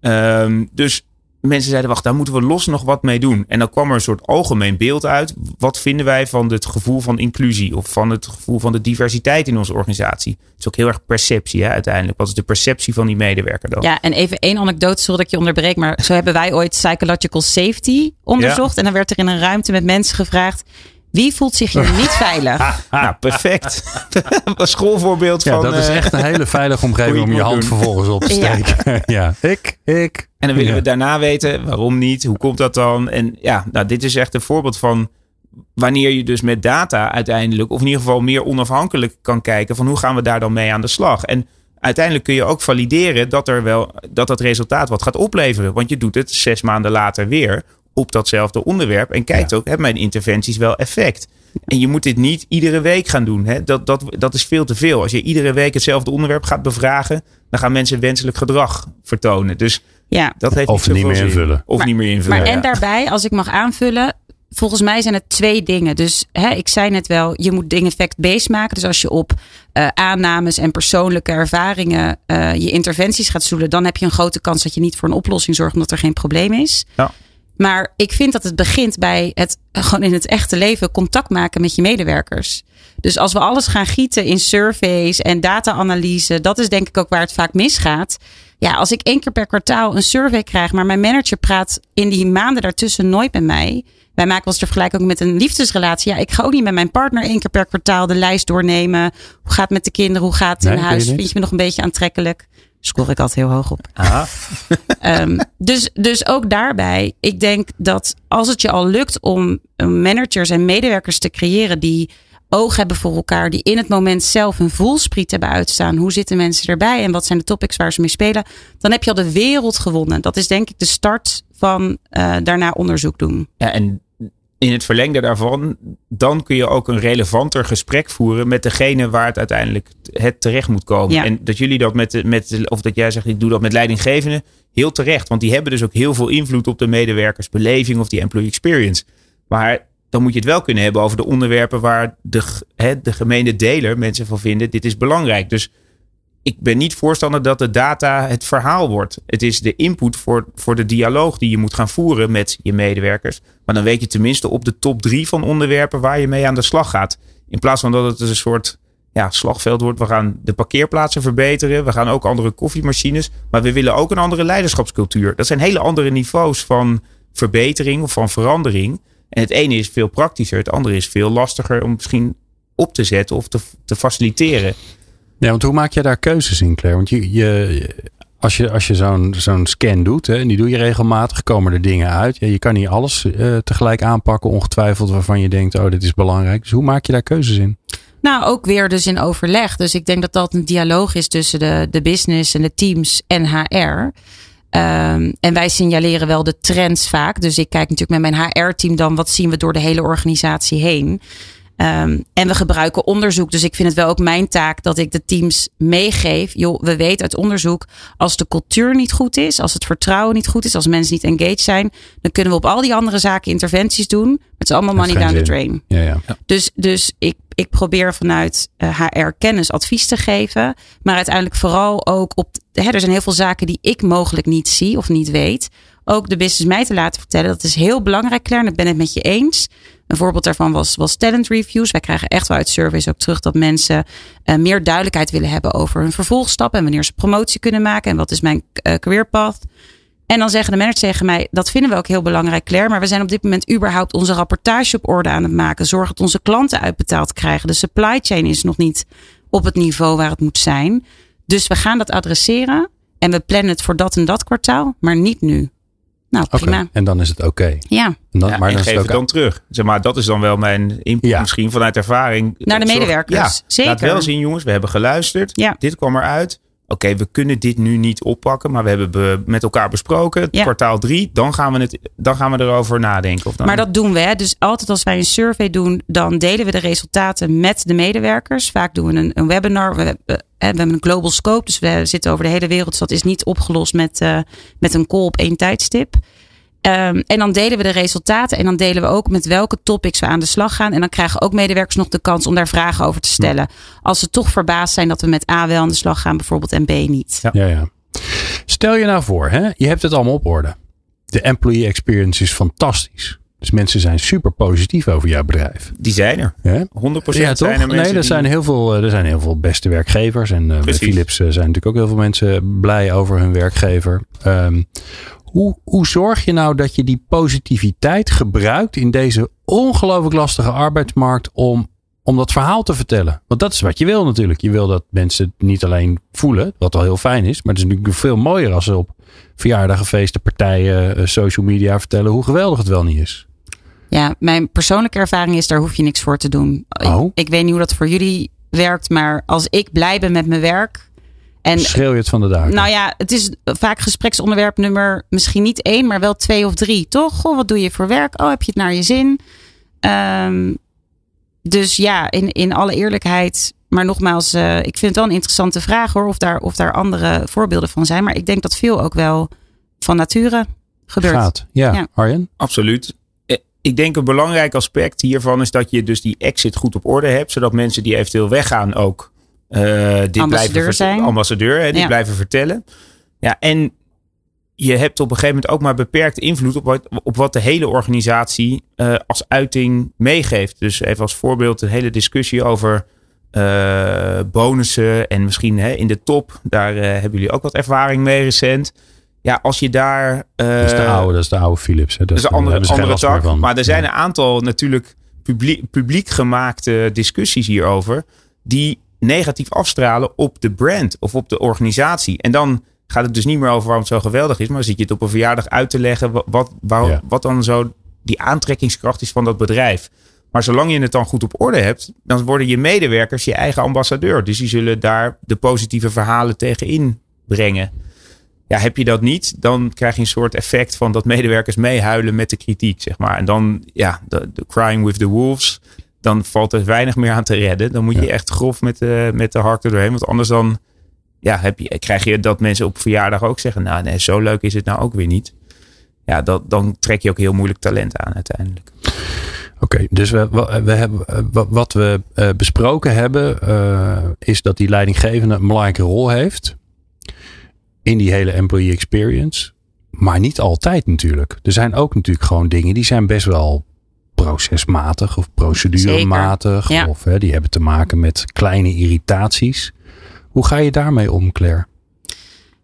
C: Ehm, dus mensen zeiden, wacht, daar moeten we los nog wat mee doen. En dan kwam er een soort algemeen beeld uit. Wat vinden wij van het gevoel van inclusie? Of van het gevoel van de diversiteit in onze organisatie? Het is ook heel erg perceptie hè, uiteindelijk. Wat is de perceptie van die medewerker dan?
D: Ja, en even één anekdote, sorry dat ik je onderbreek. Maar zo hebben wij ooit psychological safety onderzocht. En dan werd er in een ruimte met mensen gevraagd. Wie voelt zich hier niet veilig?
C: Nou, perfect. een schoolvoorbeeld
B: Ja,
C: van...
B: dat is
C: eh,
B: echt een hele veilige omgeving om
C: je
B: hand
C: doen.
B: vervolgens op te
D: Ja.
B: steken. Ja, ik, ik.
C: En dan willen
B: Ja.
C: we daarna weten waarom niet, hoe komt dat dan? En ja, nou, dit is echt een voorbeeld van wanneer je dus met data uiteindelijk, of in ieder geval meer onafhankelijk kan kijken van hoe gaan we daar dan mee aan de slag? En uiteindelijk kun je ook valideren dat er wel dat dat resultaat wat gaat opleveren, want je doet het zes maanden later weer op datzelfde onderwerp en kijkt ook, hebben mijn interventies wel effect? En je moet dit niet iedere week gaan doen. Hè? Dat, dat, dat is veel te veel. Als je iedere week hetzelfde onderwerp gaat bevragen, dan gaan mensen wenselijk gedrag vertonen. Dus
D: Ja,
C: dat heeft
B: Of
C: niet,
B: meer
C: zin.
B: invullen.
C: Of
D: Maar-
C: niet meer invullen.
D: maar
C: ja.
D: en daarbij, als ik mag aanvullen. Volgens mij zijn het twee dingen. Dus hè, ik zei net wel, je moet dingen fact-based maken. Dus als je op eh, aannames en persoonlijke ervaringen eh, je interventies gaat stoelen, dan heb je een grote kans dat je niet voor een oplossing zorgt omdat er geen probleem is.
C: Ja.
D: Maar ik vind dat het begint bij het gewoon in het echte leven contact maken met je medewerkers. Dus als we alles gaan gieten in surveys en data-analyse, dat is denk ik ook waar het vaak misgaat. Ja, als ik één keer per kwartaal een survey krijg, maar mijn manager praat in die maanden daartussen nooit met mij. Wij maken eens de vergelijking ook met een liefdesrelatie. Ja, ik ga ook niet met mijn partner één keer per kwartaal de lijst doornemen. Hoe gaat het met de kinderen? Hoe gaat het in huis? Vind je me nog een beetje aantrekkelijk? Score ik altijd heel hoog op. Ehm, dus, dus ook daarbij, ik denk dat als het je al lukt om eh, managers en medewerkers te creëren die oog hebben voor elkaar, die in het moment zelf een voelspriet hebben uitstaan. Hoe zitten mensen erbij en wat zijn de topics waar ze mee spelen? Dan heb je al de wereld gewonnen. Dat is denk ik de start van eh, daarna onderzoek doen.
C: Ja, en in het verlengde daarvan, dan kun je ook een relevanter gesprek voeren met degene waar het uiteindelijk het terecht moet komen.
D: Ja.
C: En dat jullie dat met, de- met, of dat jij zegt, ik doe dat met leidinggevenden, heel terecht. Want die hebben dus ook heel veel invloed op de medewerkersbeleving of die employee experience. Maar dan moet je het wel kunnen hebben over de onderwerpen waar de, hè, de gemene deler mensen van vinden, dit is belangrijk. Dus ik ben niet voorstander dat de data het verhaal wordt. Het is de input voor, voor de dialoog die je moet gaan voeren met je medewerkers. Maar dan weet je tenminste op de top drie van onderwerpen waar je mee aan de slag gaat. In plaats van dat het een soort ja, slagveld wordt. We gaan de parkeerplaatsen verbeteren. We gaan ook andere koffiemachines. Maar we willen ook een andere leiderschapscultuur. Dat zijn hele andere niveaus van verbetering of van verandering. En het ene is veel praktischer. Het andere is veel lastiger om misschien op te zetten of te, te faciliteren.
B: Ja, want hoe maak je daar keuzes in, Claire? Want je, je, als je, als je zo'n zo'n scan doet, hè, en die doe je regelmatig, komen er dingen uit. Ja, je kan niet alles eh, tegelijk aanpakken, ongetwijfeld, waarvan je denkt, oh, dit is belangrijk. Dus hoe maak je daar keuzes in?
D: Nou, ook weer dus in overleg. Dus ik denk dat dat een dialoog is tussen de, de business en de teams en HR. Ehm, en wij signaleren wel de trends vaak. Dus ik kijk natuurlijk met mijn HR-team dan wat zien we door de hele organisatie heen. Ehm, en we gebruiken onderzoek. Dus ik vind het wel ook mijn taak dat ik de teams meegeef. Joh, we weten uit onderzoek, als de cultuur niet goed is, als het vertrouwen niet goed is, als mensen niet engaged zijn, dan kunnen we op al die andere zaken interventies doen. Het is allemaal money down the drain.
B: Ja, ja.
D: Dus, dus ik, ik probeer vanuit eh, HR kennis advies te geven. Maar uiteindelijk vooral ook op. Hè, er zijn heel veel zaken die ik mogelijk niet zie of niet weet. Ook de business mij te laten vertellen. Dat is heel belangrijk, Claire. En ik ben het met je eens. Een voorbeeld daarvan was, was talent reviews. Wij krijgen echt wel uit surveys ook terug dat mensen uh, meer duidelijkheid willen hebben over hun vervolgstap en wanneer ze promotie kunnen maken en wat is mijn uh, career path. En dan zeggen de managers tegen mij, dat vinden we ook heel belangrijk, Claire. Maar we zijn op dit moment überhaupt onze rapportage op orde aan het maken. Zorg dat onze klanten uitbetaald krijgen. De supply chain is nog niet op het niveau waar het moet zijn. Dus we gaan dat adresseren. En we plannen het voor dat en dat kwartaal, maar niet nu. Nou, prima.
B: Okay. En dan is het oké. Okay.
D: Ja.
C: En, dan, ja, maar dan geef het, het dan terug. Zeg maar, dat is dan wel mijn input ja. misschien vanuit ervaring.
D: Naar de medewerkers.
C: Ja,
D: Zeker.
C: Laat wel zien, jongens. We hebben geluisterd.
D: Ja.
C: Dit kwam eruit. Oké, we kunnen dit nu niet oppakken, maar we hebben be met elkaar besproken.
D: Ja.
C: Kwartaal drie, dan gaan, we het, dan gaan we erover nadenken. Of dan...
D: Maar dat doen we. Hè? Dus altijd als wij een survey doen, dan delen we de resultaten met de medewerkers. Vaak doen we een, een webinar. We, we, we hebben een global scope, dus we zitten over de hele wereld. Dus dat is niet opgelost met, uh, met een call op één tijdstip. Um, en dan delen we de resultaten en dan delen we ook met welke topics we aan de slag gaan. En dan krijgen ook medewerkers nog de kans om daar vragen over te stellen. Als ze toch verbaasd zijn dat we met A wel aan de slag gaan, bijvoorbeeld en B niet.
B: Ja, ja. ja. Stel je nou voor, hè? je hebt het allemaal op orde. De employee experience is fantastisch. Dus mensen zijn super positief over jouw bedrijf.
C: Die zijn er.
B: Ja?
C: 100% ja,
B: toch?
C: zijn er mensen
B: Nee, er
C: die...
B: zijn, heel veel, er zijn heel veel beste werkgevers. En uh, bij. Philips uh, zijn natuurlijk ook heel veel mensen blij over hun werkgever. Um, hoe, hoe zorg je nou dat je die positiviteit gebruikt in deze ongelooflijk lastige arbeidsmarkt om, om dat verhaal te vertellen? Want dat is wat je wil natuurlijk. Je wil dat mensen het niet alleen voelen, wat al heel fijn is, maar het is natuurlijk veel mooier als ze op verjaardagen, feesten, partijen, uh, social media vertellen hoe geweldig het wel niet is.
D: Ja, mijn persoonlijke ervaring is, daar hoef je niks voor te doen.
B: Oh.
D: Ik, ik weet niet hoe dat voor jullie werkt, maar als ik blij ben met mijn werk, en,
B: Schreeuw je het van de daken?
D: Nou ja, het is vaak gespreksonderwerp nummer misschien niet één, maar wel twee of drie, toch? Goh, wat doe je voor werk? Oh, heb je het naar je zin? Um, dus ja, in, in alle eerlijkheid. Maar nogmaals, uh, ik vind het wel een interessante vraag hoor. Of daar, of daar andere voorbeelden van zijn. Maar ik denk dat veel ook wel van nature gebeurt.
B: Gaat, ja. ja. Arjen?
C: Absoluut. Ik denk een belangrijk aspect hiervan is dat je dus die exit goed op orde hebt. Zodat mensen die eventueel weggaan ook uh, dit
D: ambassadeur
C: blijven
D: zijn.
C: ambassadeur, hè,
D: Ja.
C: blijven vertellen. Ja, en je hebt op een gegeven moment ook maar beperkte invloed op wat, op wat de hele organisatie uh, als uiting meegeeft. Dus even als voorbeeld een hele discussie over uh, bonussen en misschien hè, in de top. Daar uh, hebben jullie ook wat ervaring mee recent. Ja, als je daar. Uh,
B: dat is de oude, dat is de oude Philips. Hè.
C: dat is een andere, andere tak.
B: van.
C: Maar er zijn
B: Ja.
C: een aantal natuurlijk publiek, publiek gemaakte discussies hierover. Die negatief afstralen op de brand of op de organisatie. En dan gaat het dus niet meer over waarom het zo geweldig is. Maar zit je het op een verjaardag uit te leggen. Wat, wat, waar-
B: Ja.
C: wat dan zo die aantrekkingskracht is van dat bedrijf. Maar zolang je het dan goed op orde hebt, dan worden je medewerkers je eigen ambassadeur. Dus die zullen daar de positieve verhalen tegen inbrengen. Ja, heb je dat niet, dan krijg je een soort effect van dat medewerkers meehuilen met de kritiek, zeg maar. En dan, ja, de, de crying with the wolves, dan valt er weinig meer aan te redden. Dan moet je
B: Ja.
C: echt grof met de, met de hark er doorheen. Want anders dan, ja, heb je, krijg je dat mensen op verjaardag ook zeggen, nou nee, zo leuk is het nou ook weer niet. Ja, dat, dan trek je ook heel moeilijk talent aan uiteindelijk.
B: Oké, dus we, we, hebben, eh, wat- wat we eh, besproken hebben, eh, is dat die leidinggevende een belangrijke rol heeft in die hele employee experience. Maar niet altijd natuurlijk. Er zijn ook natuurlijk gewoon dingen die zijn best wel procesmatig of procedurematig.
D: Zeker, ja.
B: Of hè, die hebben te maken met kleine irritaties. Hoe ga je daarmee om, Claire?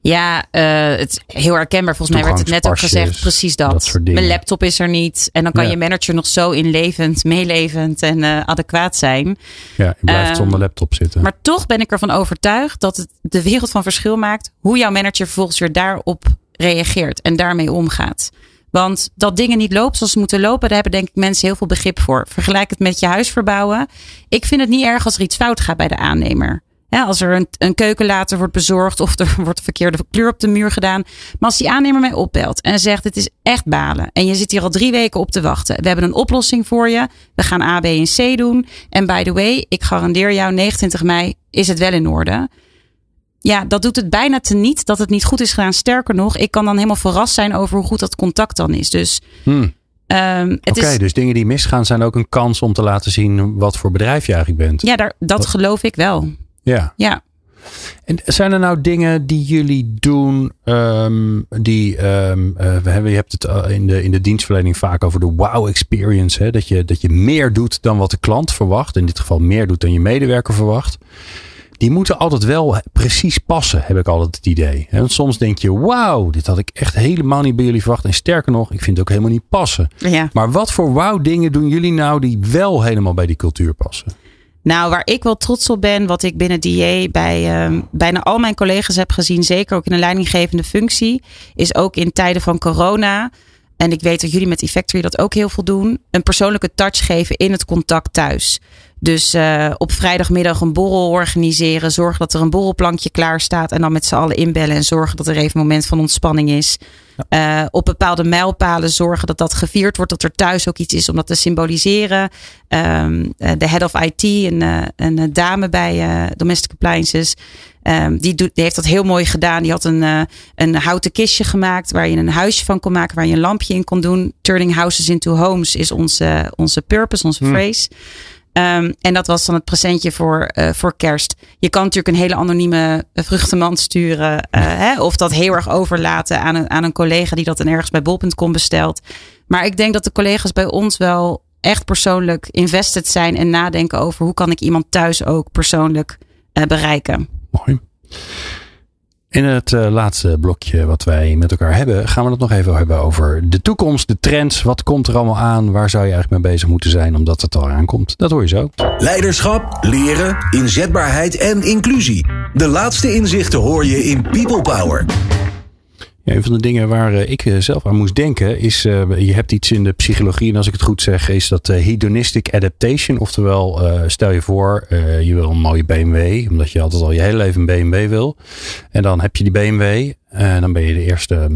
D: Ja, eh, het is heel herkenbaar. Volgens mij werd het net ook gezegd. Precies dat. Mijn laptop is er niet. En dan kan
B: Ja.
D: je manager nog zo inlevend, meelevend en eh, adequaat zijn.
B: Ja, je blijft
D: Ehm,
B: zonder laptop zitten.
D: Maar toch ben ik ervan overtuigd dat het de wereld van verschil maakt. Hoe jouw manager vervolgens weer daarop reageert en daarmee omgaat. Want dat dingen niet lopen zoals ze moeten lopen, daar hebben denk ik mensen heel veel begrip voor. Vergelijk het met je huis verbouwen. Ik vind het niet erg als er iets fout gaat bij de aannemer. Als er een, een keukenlater wordt bezorgd of er wordt verkeerde kleur op de muur gedaan. Maar als die aannemer mij opbelt en zegt het is echt balen. En je zit hier al drie weken op te wachten. We hebben een oplossing voor je. We gaan A, B en C doen. En by the way, ik garandeer jou 29 mei is het wel in orde. Ja, dat doet het bijna te niet dat het niet goed is gedaan. Sterker nog, ik kan dan helemaal verrast zijn over hoe goed dat contact dan is. Dus
B: Hmm.
D: ehm,
B: Oké, dus dingen die misgaan zijn ook een kans om te laten zien wat voor bedrijf je eigenlijk bent.
D: ja, daar, dat geloof ik wel.
B: Ja.
D: Ja,
B: En zijn er nou dingen die jullie doen ehm, die ehm, eh, we hebben, je hebt het eh, in de, in de dienstverlening vaak over de wow experience. Hè? Dat, je, dat je meer doet dan wat de klant verwacht. In dit geval meer doet dan je medewerker verwacht. Die moeten altijd wel precies passen, heb ik altijd het idee. En soms denk je, wauw, dit had ik echt helemaal niet bij jullie verwacht. En sterker nog, ik vind het ook helemaal niet passen.
D: Ja.
B: Maar wat voor wauw dingen doen jullie nou die wel helemaal bij die cultuur passen?
D: Nou, waar ik wel trots op ben, wat ik binnen DA bij uh, bijna al mijn collega's heb gezien, zeker ook in een leidinggevende functie, is ook in tijden van corona. En ik weet dat jullie met Effectory dat ook heel veel doen. Een persoonlijke touch geven in het contact thuis. Dus uh, op vrijdagmiddag een borrel organiseren. Zorgen dat er een borrelplankje klaar staat. En dan met z'n allen inbellen. En zorgen dat er even een moment van ontspanning is. Ja. Uh, op bepaalde mijlpalen zorgen dat dat gevierd wordt. Dat er thuis ook iets is om dat te symboliseren. Um, de head of IT, een, een dame bij Domestic Appliances. Um, die, doet, die heeft dat heel mooi gedaan. Die had een, uh, een houten kistje gemaakt waar je een huisje van kon maken, waar je een lampje in kon doen. Turning houses into homes is onze, onze purpose, onze hmm. Um, en dat was dan het presentje voor, uh, voor kerst. Je kan natuurlijk een hele anonieme vruchtenmand sturen. Uh, hè, of dat heel erg overlaten aan een, aan een collega die dat dan ergens bij bol.com bestelt. Maar ik denk dat de collega's bij ons wel echt persoonlijk invested zijn en nadenken over hoe kan ik iemand thuis ook persoonlijk uh, bereiken.
B: Mooi. In het uh, laatste blokje wat wij met elkaar hebben, gaan we het nog even hebben over de toekomst, de trends. Wat komt er allemaal aan? Waar zou je eigenlijk mee bezig moeten zijn omdat het al aankomt? Dat hoor je zo.
A: Leiderschap, leren, inzetbaarheid en inclusie. De laatste inzichten hoor je in People Power.
B: Een van de dingen waar uh, ik uh, zelf aan moest denken is, uh, je hebt iets in de psychologie en als ik het goed zeg, is dat hedonistic adaptation. Oftewel, stel je voor, je wil een mooie BMW, omdat je altijd al je hele leven een BMW wil. En dan heb je die BMW en dan ben je de eerste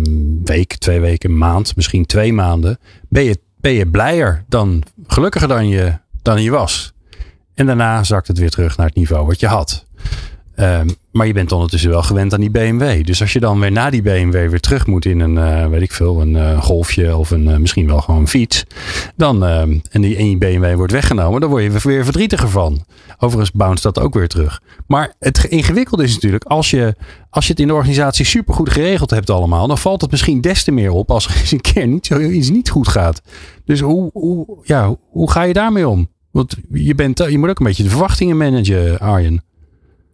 B: week, twee weken, maand, misschien twee maanden, ben je, ben je blijer dan, gelukkiger dan je, dan je was. En daarna zakt het weer terug naar het niveau wat je had. Um, maar je bent ondertussen wel gewend aan die BMW. Dus als je dan weer na die BMW weer terug moet in een, uh, weet ik veel, een uh, golfje of een, uh, misschien wel gewoon een fiets. Dan, en, die, en je BMW wordt weggenomen, dan word je weer verdrietiger van. Overigens bounce dat ook weer terug. Maar het ingewikkelde is natuurlijk, als je, als je het in de organisatie supergoed geregeld hebt allemaal, dan valt het misschien des te meer op als er eens een keer niet, zo, iets niet goed gaat. Dus hoe, hoe, ja, hoe ga je daarmee om? Want je, bent, je moet ook een beetje de verwachtingen managen, Arjen.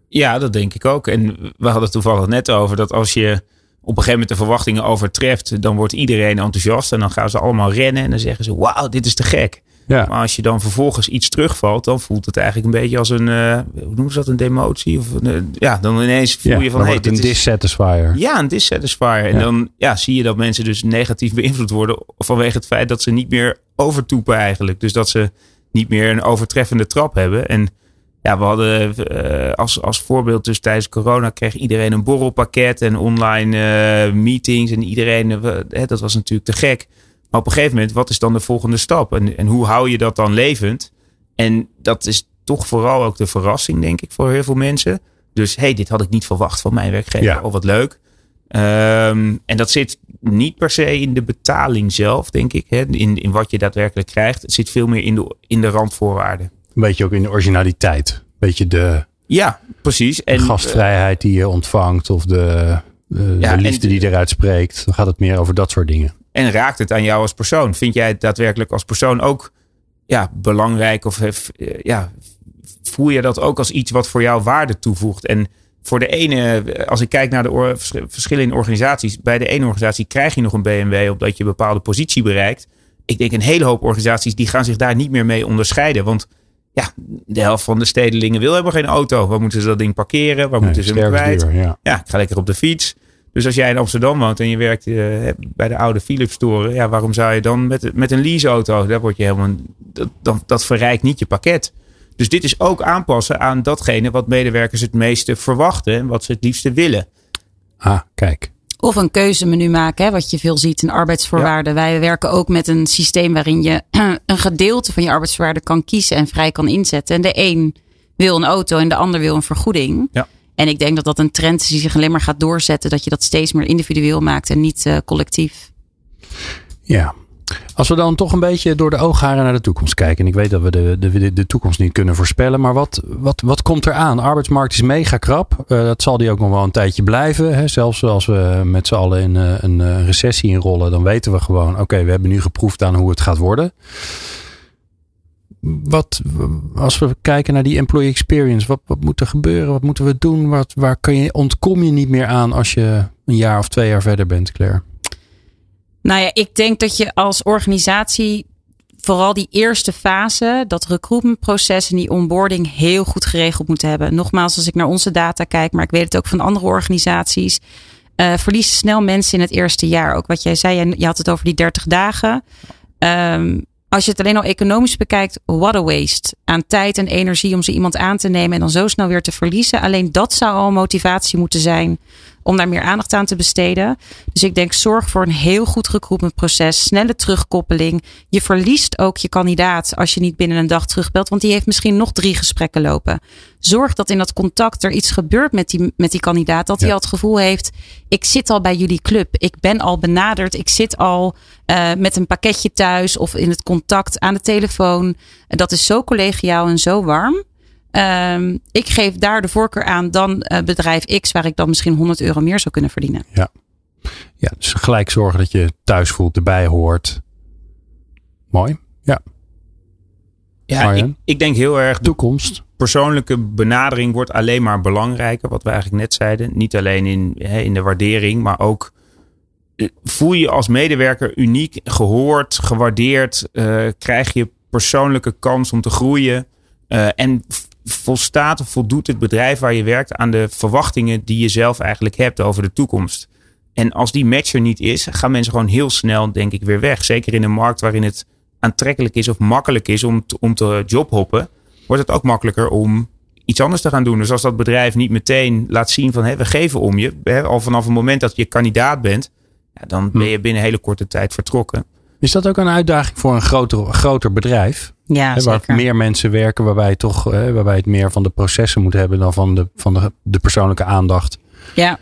C: Ja, dat denk ik ook. En we hadden het toevallig net over dat als je op een gegeven moment de verwachtingen overtreft, dan wordt iedereen enthousiast en dan gaan ze allemaal rennen en dan zeggen ze: Wauw, dit is te gek. Ja. Maar als je dan vervolgens iets terugvalt, dan voelt het eigenlijk een beetje als een, uh, hoe noemen ze dat, een demotie? Of een, uh, ja, dan ineens voel
B: ja,
C: je van,
B: hey, dit een dissatisfier.
C: Ja, een dissatisfier. En dan ja, zie je dat mensen dus negatief beïnvloed worden vanwege het feit dat ze niet meer overtoepen eigenlijk. Dus dat ze niet meer een overtreffende trap hebben. En ja, we hadden uh, als, als voorbeeld dus tijdens corona kreeg iedereen een borrelpakket en online uh, meetings en iedereen, uh, dat was natuurlijk te gek. Maar op een gegeven moment, wat is dan de volgende stap? En, en hoe hou je dat dan levend? En dat is toch vooral ook de verrassing, denk ik, voor heel veel mensen. Dus hey, dit had ik niet verwacht van mijn werkgever. Ja. Oh, wat leuk. Um, en dat zit niet per se in de betaling zelf, denk ik. Hè? In, in wat je daadwerkelijk krijgt. Het zit veel meer in de, in de randvoorwaarden.
B: Een beetje ook in de originaliteit. Een beetje de,
C: ja, precies.
B: En, de gastvrijheid die je ontvangt of de, de, ja, de liefde die eruit spreekt. Dan gaat het meer over dat soort dingen.
C: En raakt het aan jou als persoon? Vind jij het daadwerkelijk als persoon ook ja, belangrijk? Of ja, voel je dat ook als iets wat voor jou waarde toevoegt? En voor de ene, als ik kijk naar de verschillen in organisaties. Bij de ene organisatie krijg je nog een BMW omdat je een bepaalde positie bereikt. Ik denk een hele hoop organisaties die gaan zich daar niet meer mee onderscheiden. Want ja, de helft van de stedelingen wil hebben geen auto. Waar moeten ze dat ding parkeren? Waar
B: nee,
C: moeten ze hem kwijt?
B: Duur, ja.
C: ja, ik ga lekker op de fiets. Dus als jij in Amsterdam woont en je werkt uh, bij de oude Philips toren, ja, waarom zou je dan met, met een leaseauto, daar word je helemaal, dat, dat, dat verrijkt niet je pakket. Dus dit is ook aanpassen aan datgene wat medewerkers het meeste verwachten en wat ze het liefste willen.
B: Ah, kijk.
D: Of een keuzemenu maken, hè, wat je veel ziet in arbeidsvoorwaarden. Ja. Wij werken ook met een systeem waarin je een gedeelte van je arbeidsvoorwaarden kan kiezen en vrij kan inzetten. En de een wil een auto en de ander wil een vergoeding.
B: Ja.
D: En ik denk dat dat een trend is die zich alleen maar gaat doorzetten. Dat je dat steeds meer individueel maakt en niet uh, collectief.
B: Ja. Als we dan toch een beetje door de oogharen naar de toekomst kijken. En ik weet dat we de, de, de toekomst niet kunnen voorspellen. Maar wat, wat, wat komt er aan? De arbeidsmarkt is mega krap. Uh, dat zal die ook nog wel een tijdje blijven. Hè? Zelfs als we met z'n allen in uh, een uh, recessie inrollen. Dan weten we gewoon, oké, we hebben nu geproefd aan hoe het gaat worden. Wat, als we kijken naar die employee experience. Wat, wat moet er gebeuren? Wat moeten we doen? Wat, waar kun je, ontkom je niet meer aan als je een jaar of twee jaar verder bent, Claire?
D: Nou ja, ik denk dat je als organisatie vooral die eerste fase, dat recruitmentproces en die onboarding heel goed geregeld moet hebben. Nogmaals, als ik naar onze data kijk, maar ik weet het ook van andere organisaties. Uh, verlies snel mensen in het eerste jaar. Ook wat jij zei, je had het over die 30 dagen. Um, als je het alleen al economisch bekijkt, what a waste. Aan tijd en energie om ze iemand aan te nemen en dan zo snel weer te verliezen. Alleen dat zou al motivatie moeten zijn om daar meer aandacht aan te besteden. Dus ik denk zorg voor een heel goed recruitmentproces, snelle terugkoppeling. Je verliest ook je kandidaat als je niet binnen een dag terugbelt, want die heeft misschien nog drie gesprekken lopen. Zorg dat in dat contact er iets gebeurt met die, met die kandidaat, dat hij al het gevoel heeft, ik zit al bij jullie club, ik ben al benaderd, ik zit al uh, met een pakketje thuis of in het contact aan de telefoon. En dat is zo collegiaal en zo warm. Um, ik geef daar de voorkeur aan dan uh, bedrijf X, waar ik dan misschien 100 euro meer zou kunnen verdienen.
B: Ja. ja, dus gelijk zorgen dat je thuis voelt, erbij hoort. Mooi. Ja.
C: Ja, ik, ik, denk heel erg.
B: Toekomst.
C: Persoonlijke benadering wordt alleen maar belangrijker. Wat we eigenlijk net zeiden. Niet alleen in, hè, in de waardering, maar ook eh, voel je als medewerker uniek, gehoord, gewaardeerd. Uh, krijg je persoonlijke kans om te groeien. Uh, en volstaat of voldoet het bedrijf waar je werkt aan de verwachtingen die je zelf eigenlijk hebt over de toekomst. En als die match er niet is, gaan mensen gewoon heel snel, denk ik, weer weg. Zeker in een markt waarin het aantrekkelijk is of makkelijk is om te, om te jobhoppen, wordt het ook makkelijker om iets anders te gaan doen. Dus als dat bedrijf niet meteen laat zien van hé, we geven om je, hè, al vanaf het moment dat je kandidaat bent, ja, dan ben je binnen een hele korte tijd vertrokken.
B: Is dat ook een uitdaging voor een groter, groter bedrijf?
D: Ja,
B: waar
D: zeker.
B: meer mensen werken, waarbij, toch, hè, waarbij het meer van de processen moet hebben dan van de, van de, de persoonlijke aandacht.
D: Ja,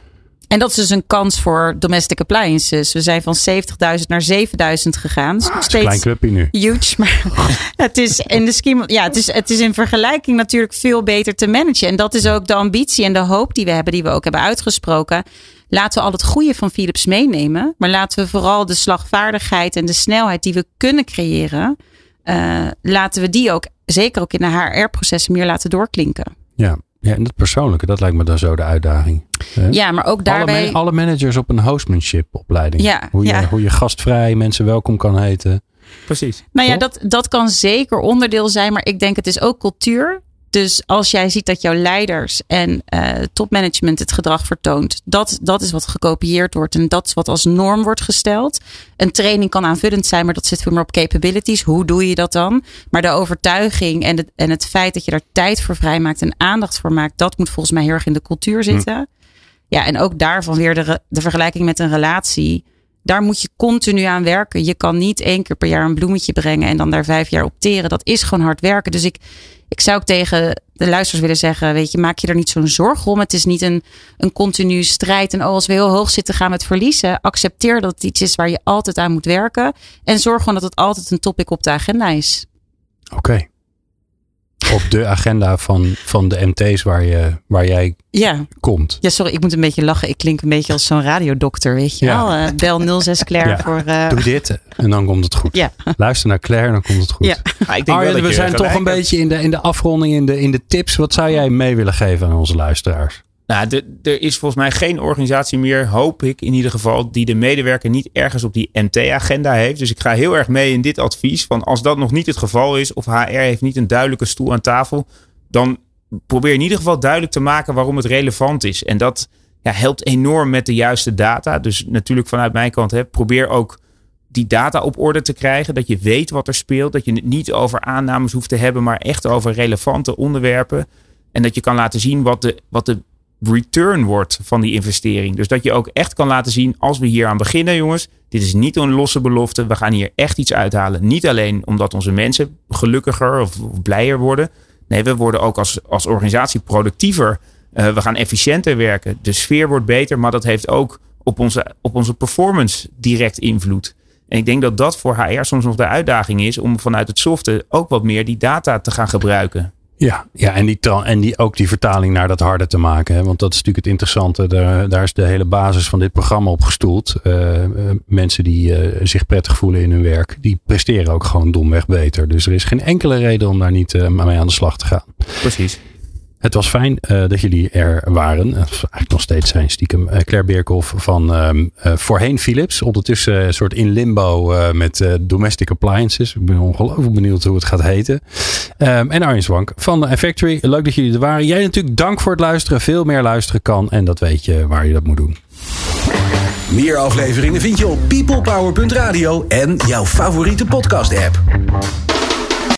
D: en dat is dus een kans voor domestic appliances. We zijn van 70.000 naar 7.000 gegaan.
B: Ah, steeds een klein clubje nu.
D: Huge, maar het is in de scheme. Ja, het is, het is in vergelijking natuurlijk veel beter te managen. En dat is ook de ambitie en de hoop die we hebben, die we ook hebben uitgesproken. Laten we al het goede van Philips meenemen. Maar laten we vooral de slagvaardigheid en de snelheid die we kunnen creëren. Uh, laten we die ook, zeker ook in de HR-processen, meer laten doorklinken.
B: Ja. ja, en dat persoonlijke, dat lijkt me dan zo de uitdaging. Hè?
D: Ja, maar ook daarbij...
B: Alle, man alle, managers op een hostmanship opleiding.
D: Ja,
B: hoe, je,
D: ja.
B: hoe je gastvrij mensen welkom kan heten.
C: Precies.
D: Nou ja, dat, dat kan zeker onderdeel zijn, maar ik denk het is ook cultuur. Dus als jij ziet dat jouw leiders en uh, topmanagement het gedrag vertoont, dat, dat is wat gekopieerd wordt en dat is wat als norm wordt gesteld. Een training kan aanvullend zijn, maar dat zit weer maar op capabilities. Hoe doe je dat dan? Maar de overtuiging en, de, en het feit dat je daar tijd voor vrijmaakt en aandacht voor maakt, dat moet volgens mij heel erg in de cultuur zitten. Hm. Ja, en ook daarvan weer de, de vergelijking met een relatie. Daar moet je continu aan werken. Je kan niet één keer per jaar een bloemetje brengen en dan daar vijf jaar opteren. Dat is gewoon hard werken. Dus ik, ik zou ook tegen de luisteraars willen zeggen: Weet je, maak je er niet zo'n zorg om. Het is niet een, een continu strijd. En oh, als we heel hoog zitten, gaan we het verliezen. Accepteer dat het iets is waar je altijd aan moet werken. En zorg gewoon dat het altijd een topic op de agenda is.
B: Oké. Op de agenda van, van de MT's waar, je, waar jij
D: ja.
B: komt.
D: Ja, sorry, ik moet een beetje lachen. Ik klink een beetje als zo'n radiodokter, weet je
B: Ja.
D: wel. Uh, bel 06 Claire
B: Ja.
D: voor... uh,
B: Doe dit en dan komt het goed.
D: Ja.
B: Luister naar Claire en dan komt het goed.
D: Ja.
C: Maar ik denk wel
B: Arjen,
C: dat
B: we zijn toch een
C: hebt.
B: beetje in de, in de afronding, in de, in de tips. Wat zou jij mee willen geven aan onze luisteraars?
C: Nou, er is volgens mij geen organisatie meer, hoop ik in ieder geval, die de medewerker niet ergens op die MT-agenda heeft. Dus ik ga heel erg mee in dit advies. Van als dat nog niet het geval is, of HR heeft niet een duidelijke stoel aan tafel, dan probeer in ieder geval duidelijk te maken waarom het relevant is. En dat ja, helpt enorm met de juiste data. Dus natuurlijk vanuit mijn kant, hè, probeer ook die data op orde te krijgen. Dat je weet wat er speelt. Dat je het niet over aannames hoeft te hebben, maar echt over relevante onderwerpen. En dat je kan laten zien wat de, wat de return wordt van die investering. Dus dat je ook echt kan laten zien, als we hier aan beginnen, jongens. Dit is niet een losse belofte. We gaan hier echt iets uithalen. Niet alleen omdat onze mensen gelukkiger of, blijer worden. Nee, we worden ook als, als organisatie productiever. Uh, we gaan efficiënter werken. De sfeer wordt beter, maar dat heeft ook op onze, op onze performance direct invloed. En ik denk dat dat voor HR soms nog de uitdaging is om vanuit het softe ook wat meer die data te gaan gebruiken.
B: Ja, ja en, die, en die, ook die vertaling naar dat harde te maken. Hè? Want dat is natuurlijk het interessante. Daar, daar is de hele basis van dit programma op gestoeld. Uh, mensen die uh, zich prettig voelen in hun werk, die presteren ook gewoon domweg beter. Dus er is geen enkele reden om daar niet uh, mee aan de slag te gaan.
C: Precies.
B: Het was fijn uh, dat jullie er waren. Eigenlijk nog steeds zijn stiekem. Uh, Claire Beerkhoff van uh, voorheen Philips. Ondertussen een soort in limbo met domestic appliances. Ik ben ongelooflijk benieuwd hoe het gaat heten. Um, en Arjen Zwank van Factory. Leuk dat jullie er waren. Jij natuurlijk dank voor het luisteren. Veel meer luisteren kan. En dat weet je waar je dat moet doen.
A: Meer afleveringen vind je op peoplepower.radio en jouw favoriete podcast app.